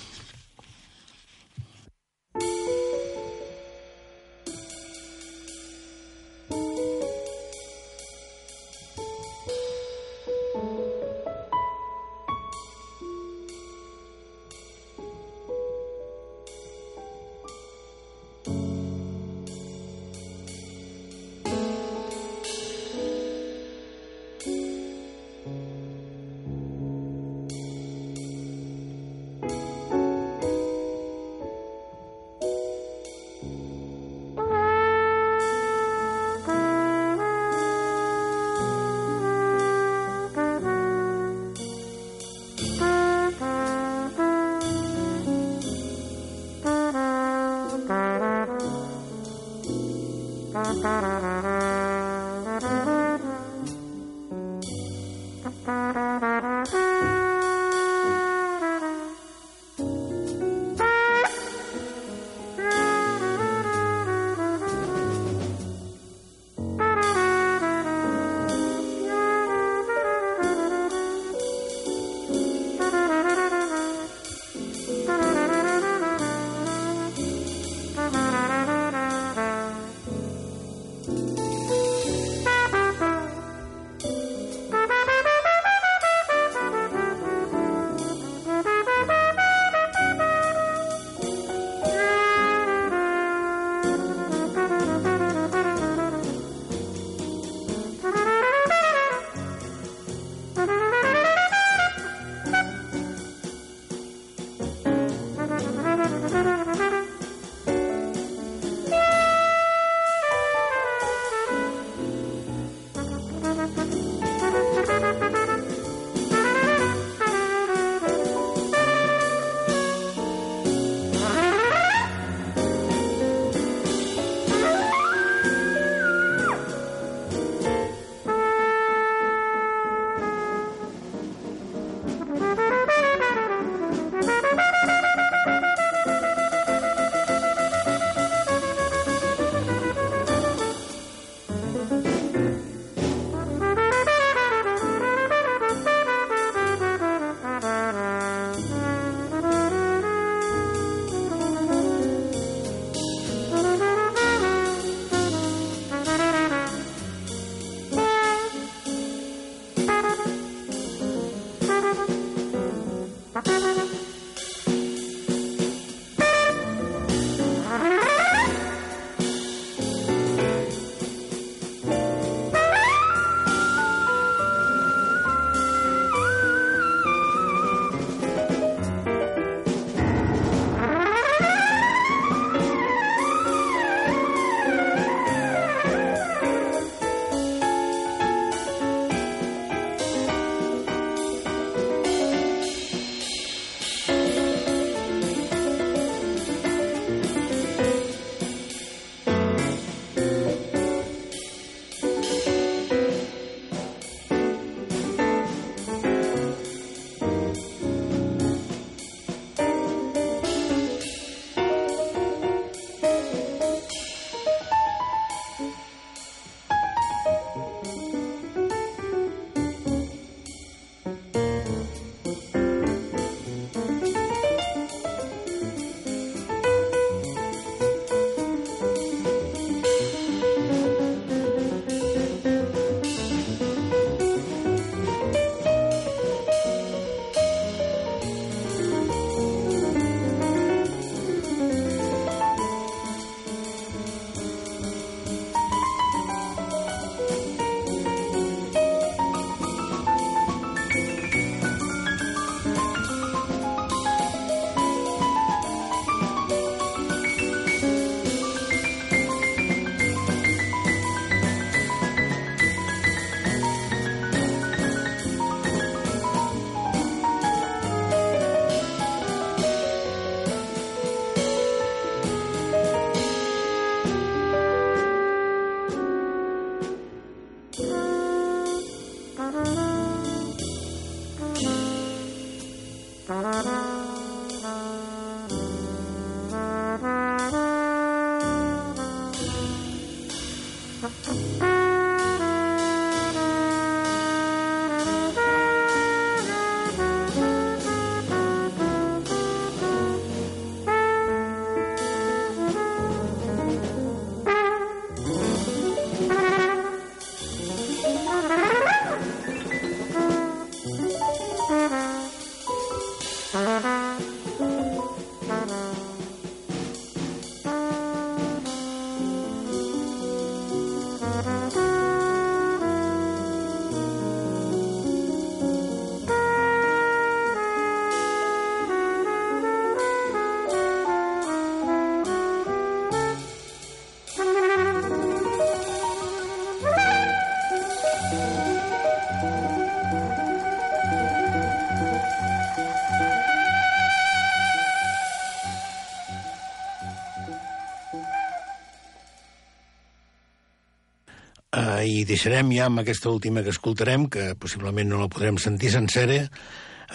Uh, I deixarem ja amb aquesta última que escoltarem, que possiblement no la podrem sentir sencera.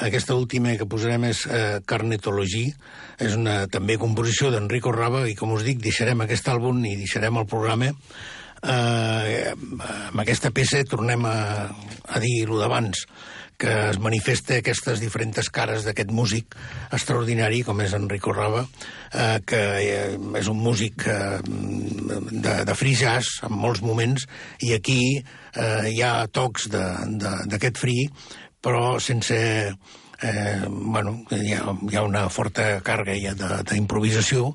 Aquesta última que posarem és uh, Carnetology, és una també composició d'Enrico Raba, i com us dic, deixarem aquest àlbum i deixarem el programa. Uh, amb aquesta peça tornem a, a dir el d'abans, que es manifesta aquestes diferents cares d'aquest músic extraordinari com és Enrico Raba, eh, que eh, és un músic eh, de, de free jazz en molts moments, i aquí eh, hi ha tocs d'aquest free, però sense eh, bueno, hi ha, hi ha una forta càrrega ja d'improvisació,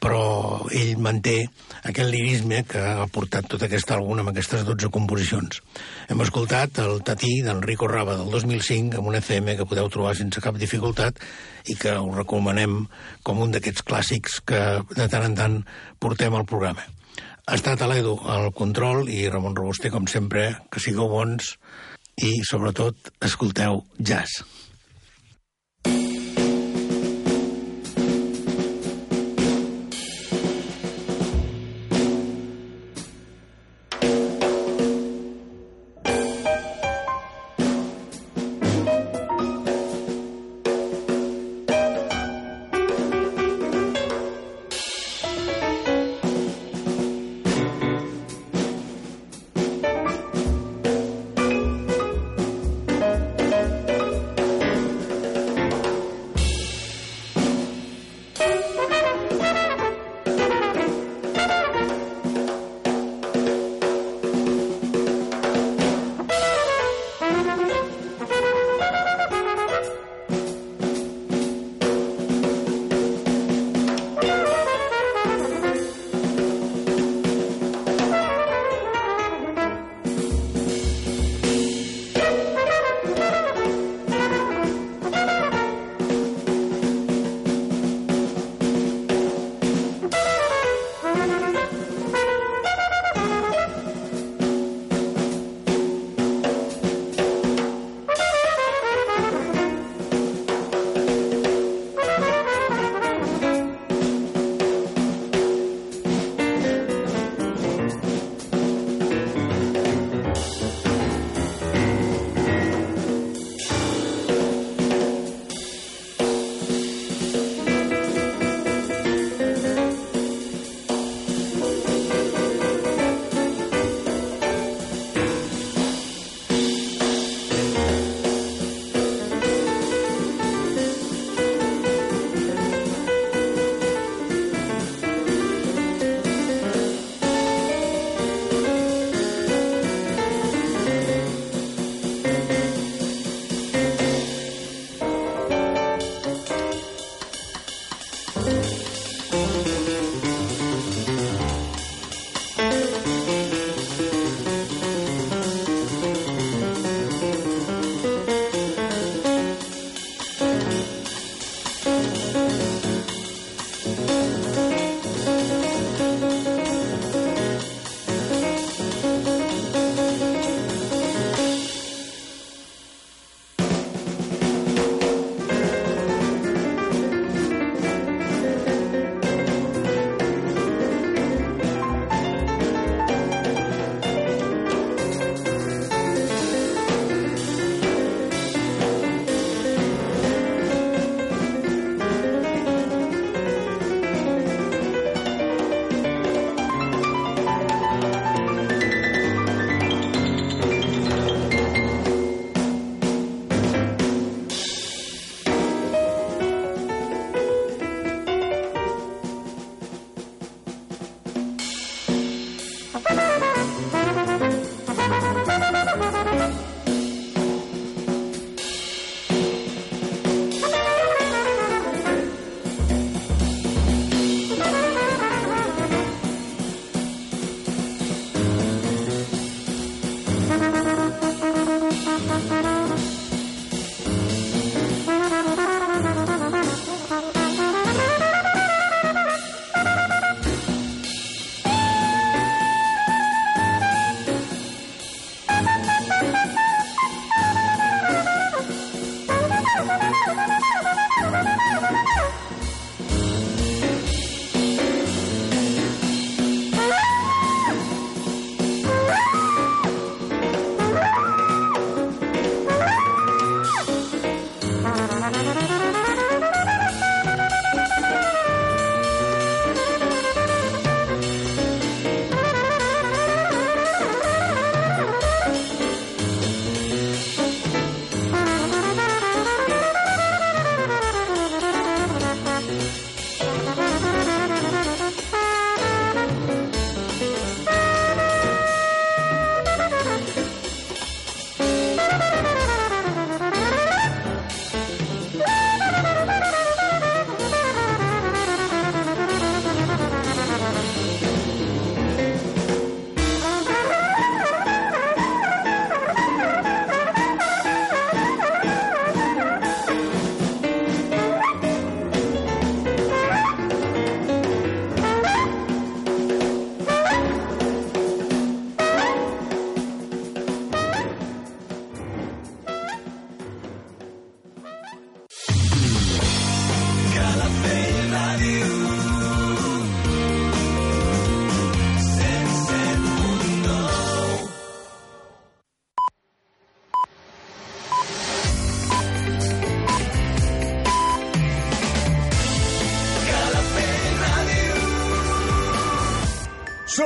però ell manté aquest lirisme que ha portat tot aquest àlbum amb aquestes 12 composicions. Hem escoltat el Tatí d'Enrico Raba del 2005 amb un FM que podeu trobar sense cap dificultat i que us recomanem com un d'aquests clàssics que de tant en tant portem al programa. Ha estat a l'Edu al control i Ramon Robuster, com sempre, que sigueu bons i, sobretot, escolteu jazz.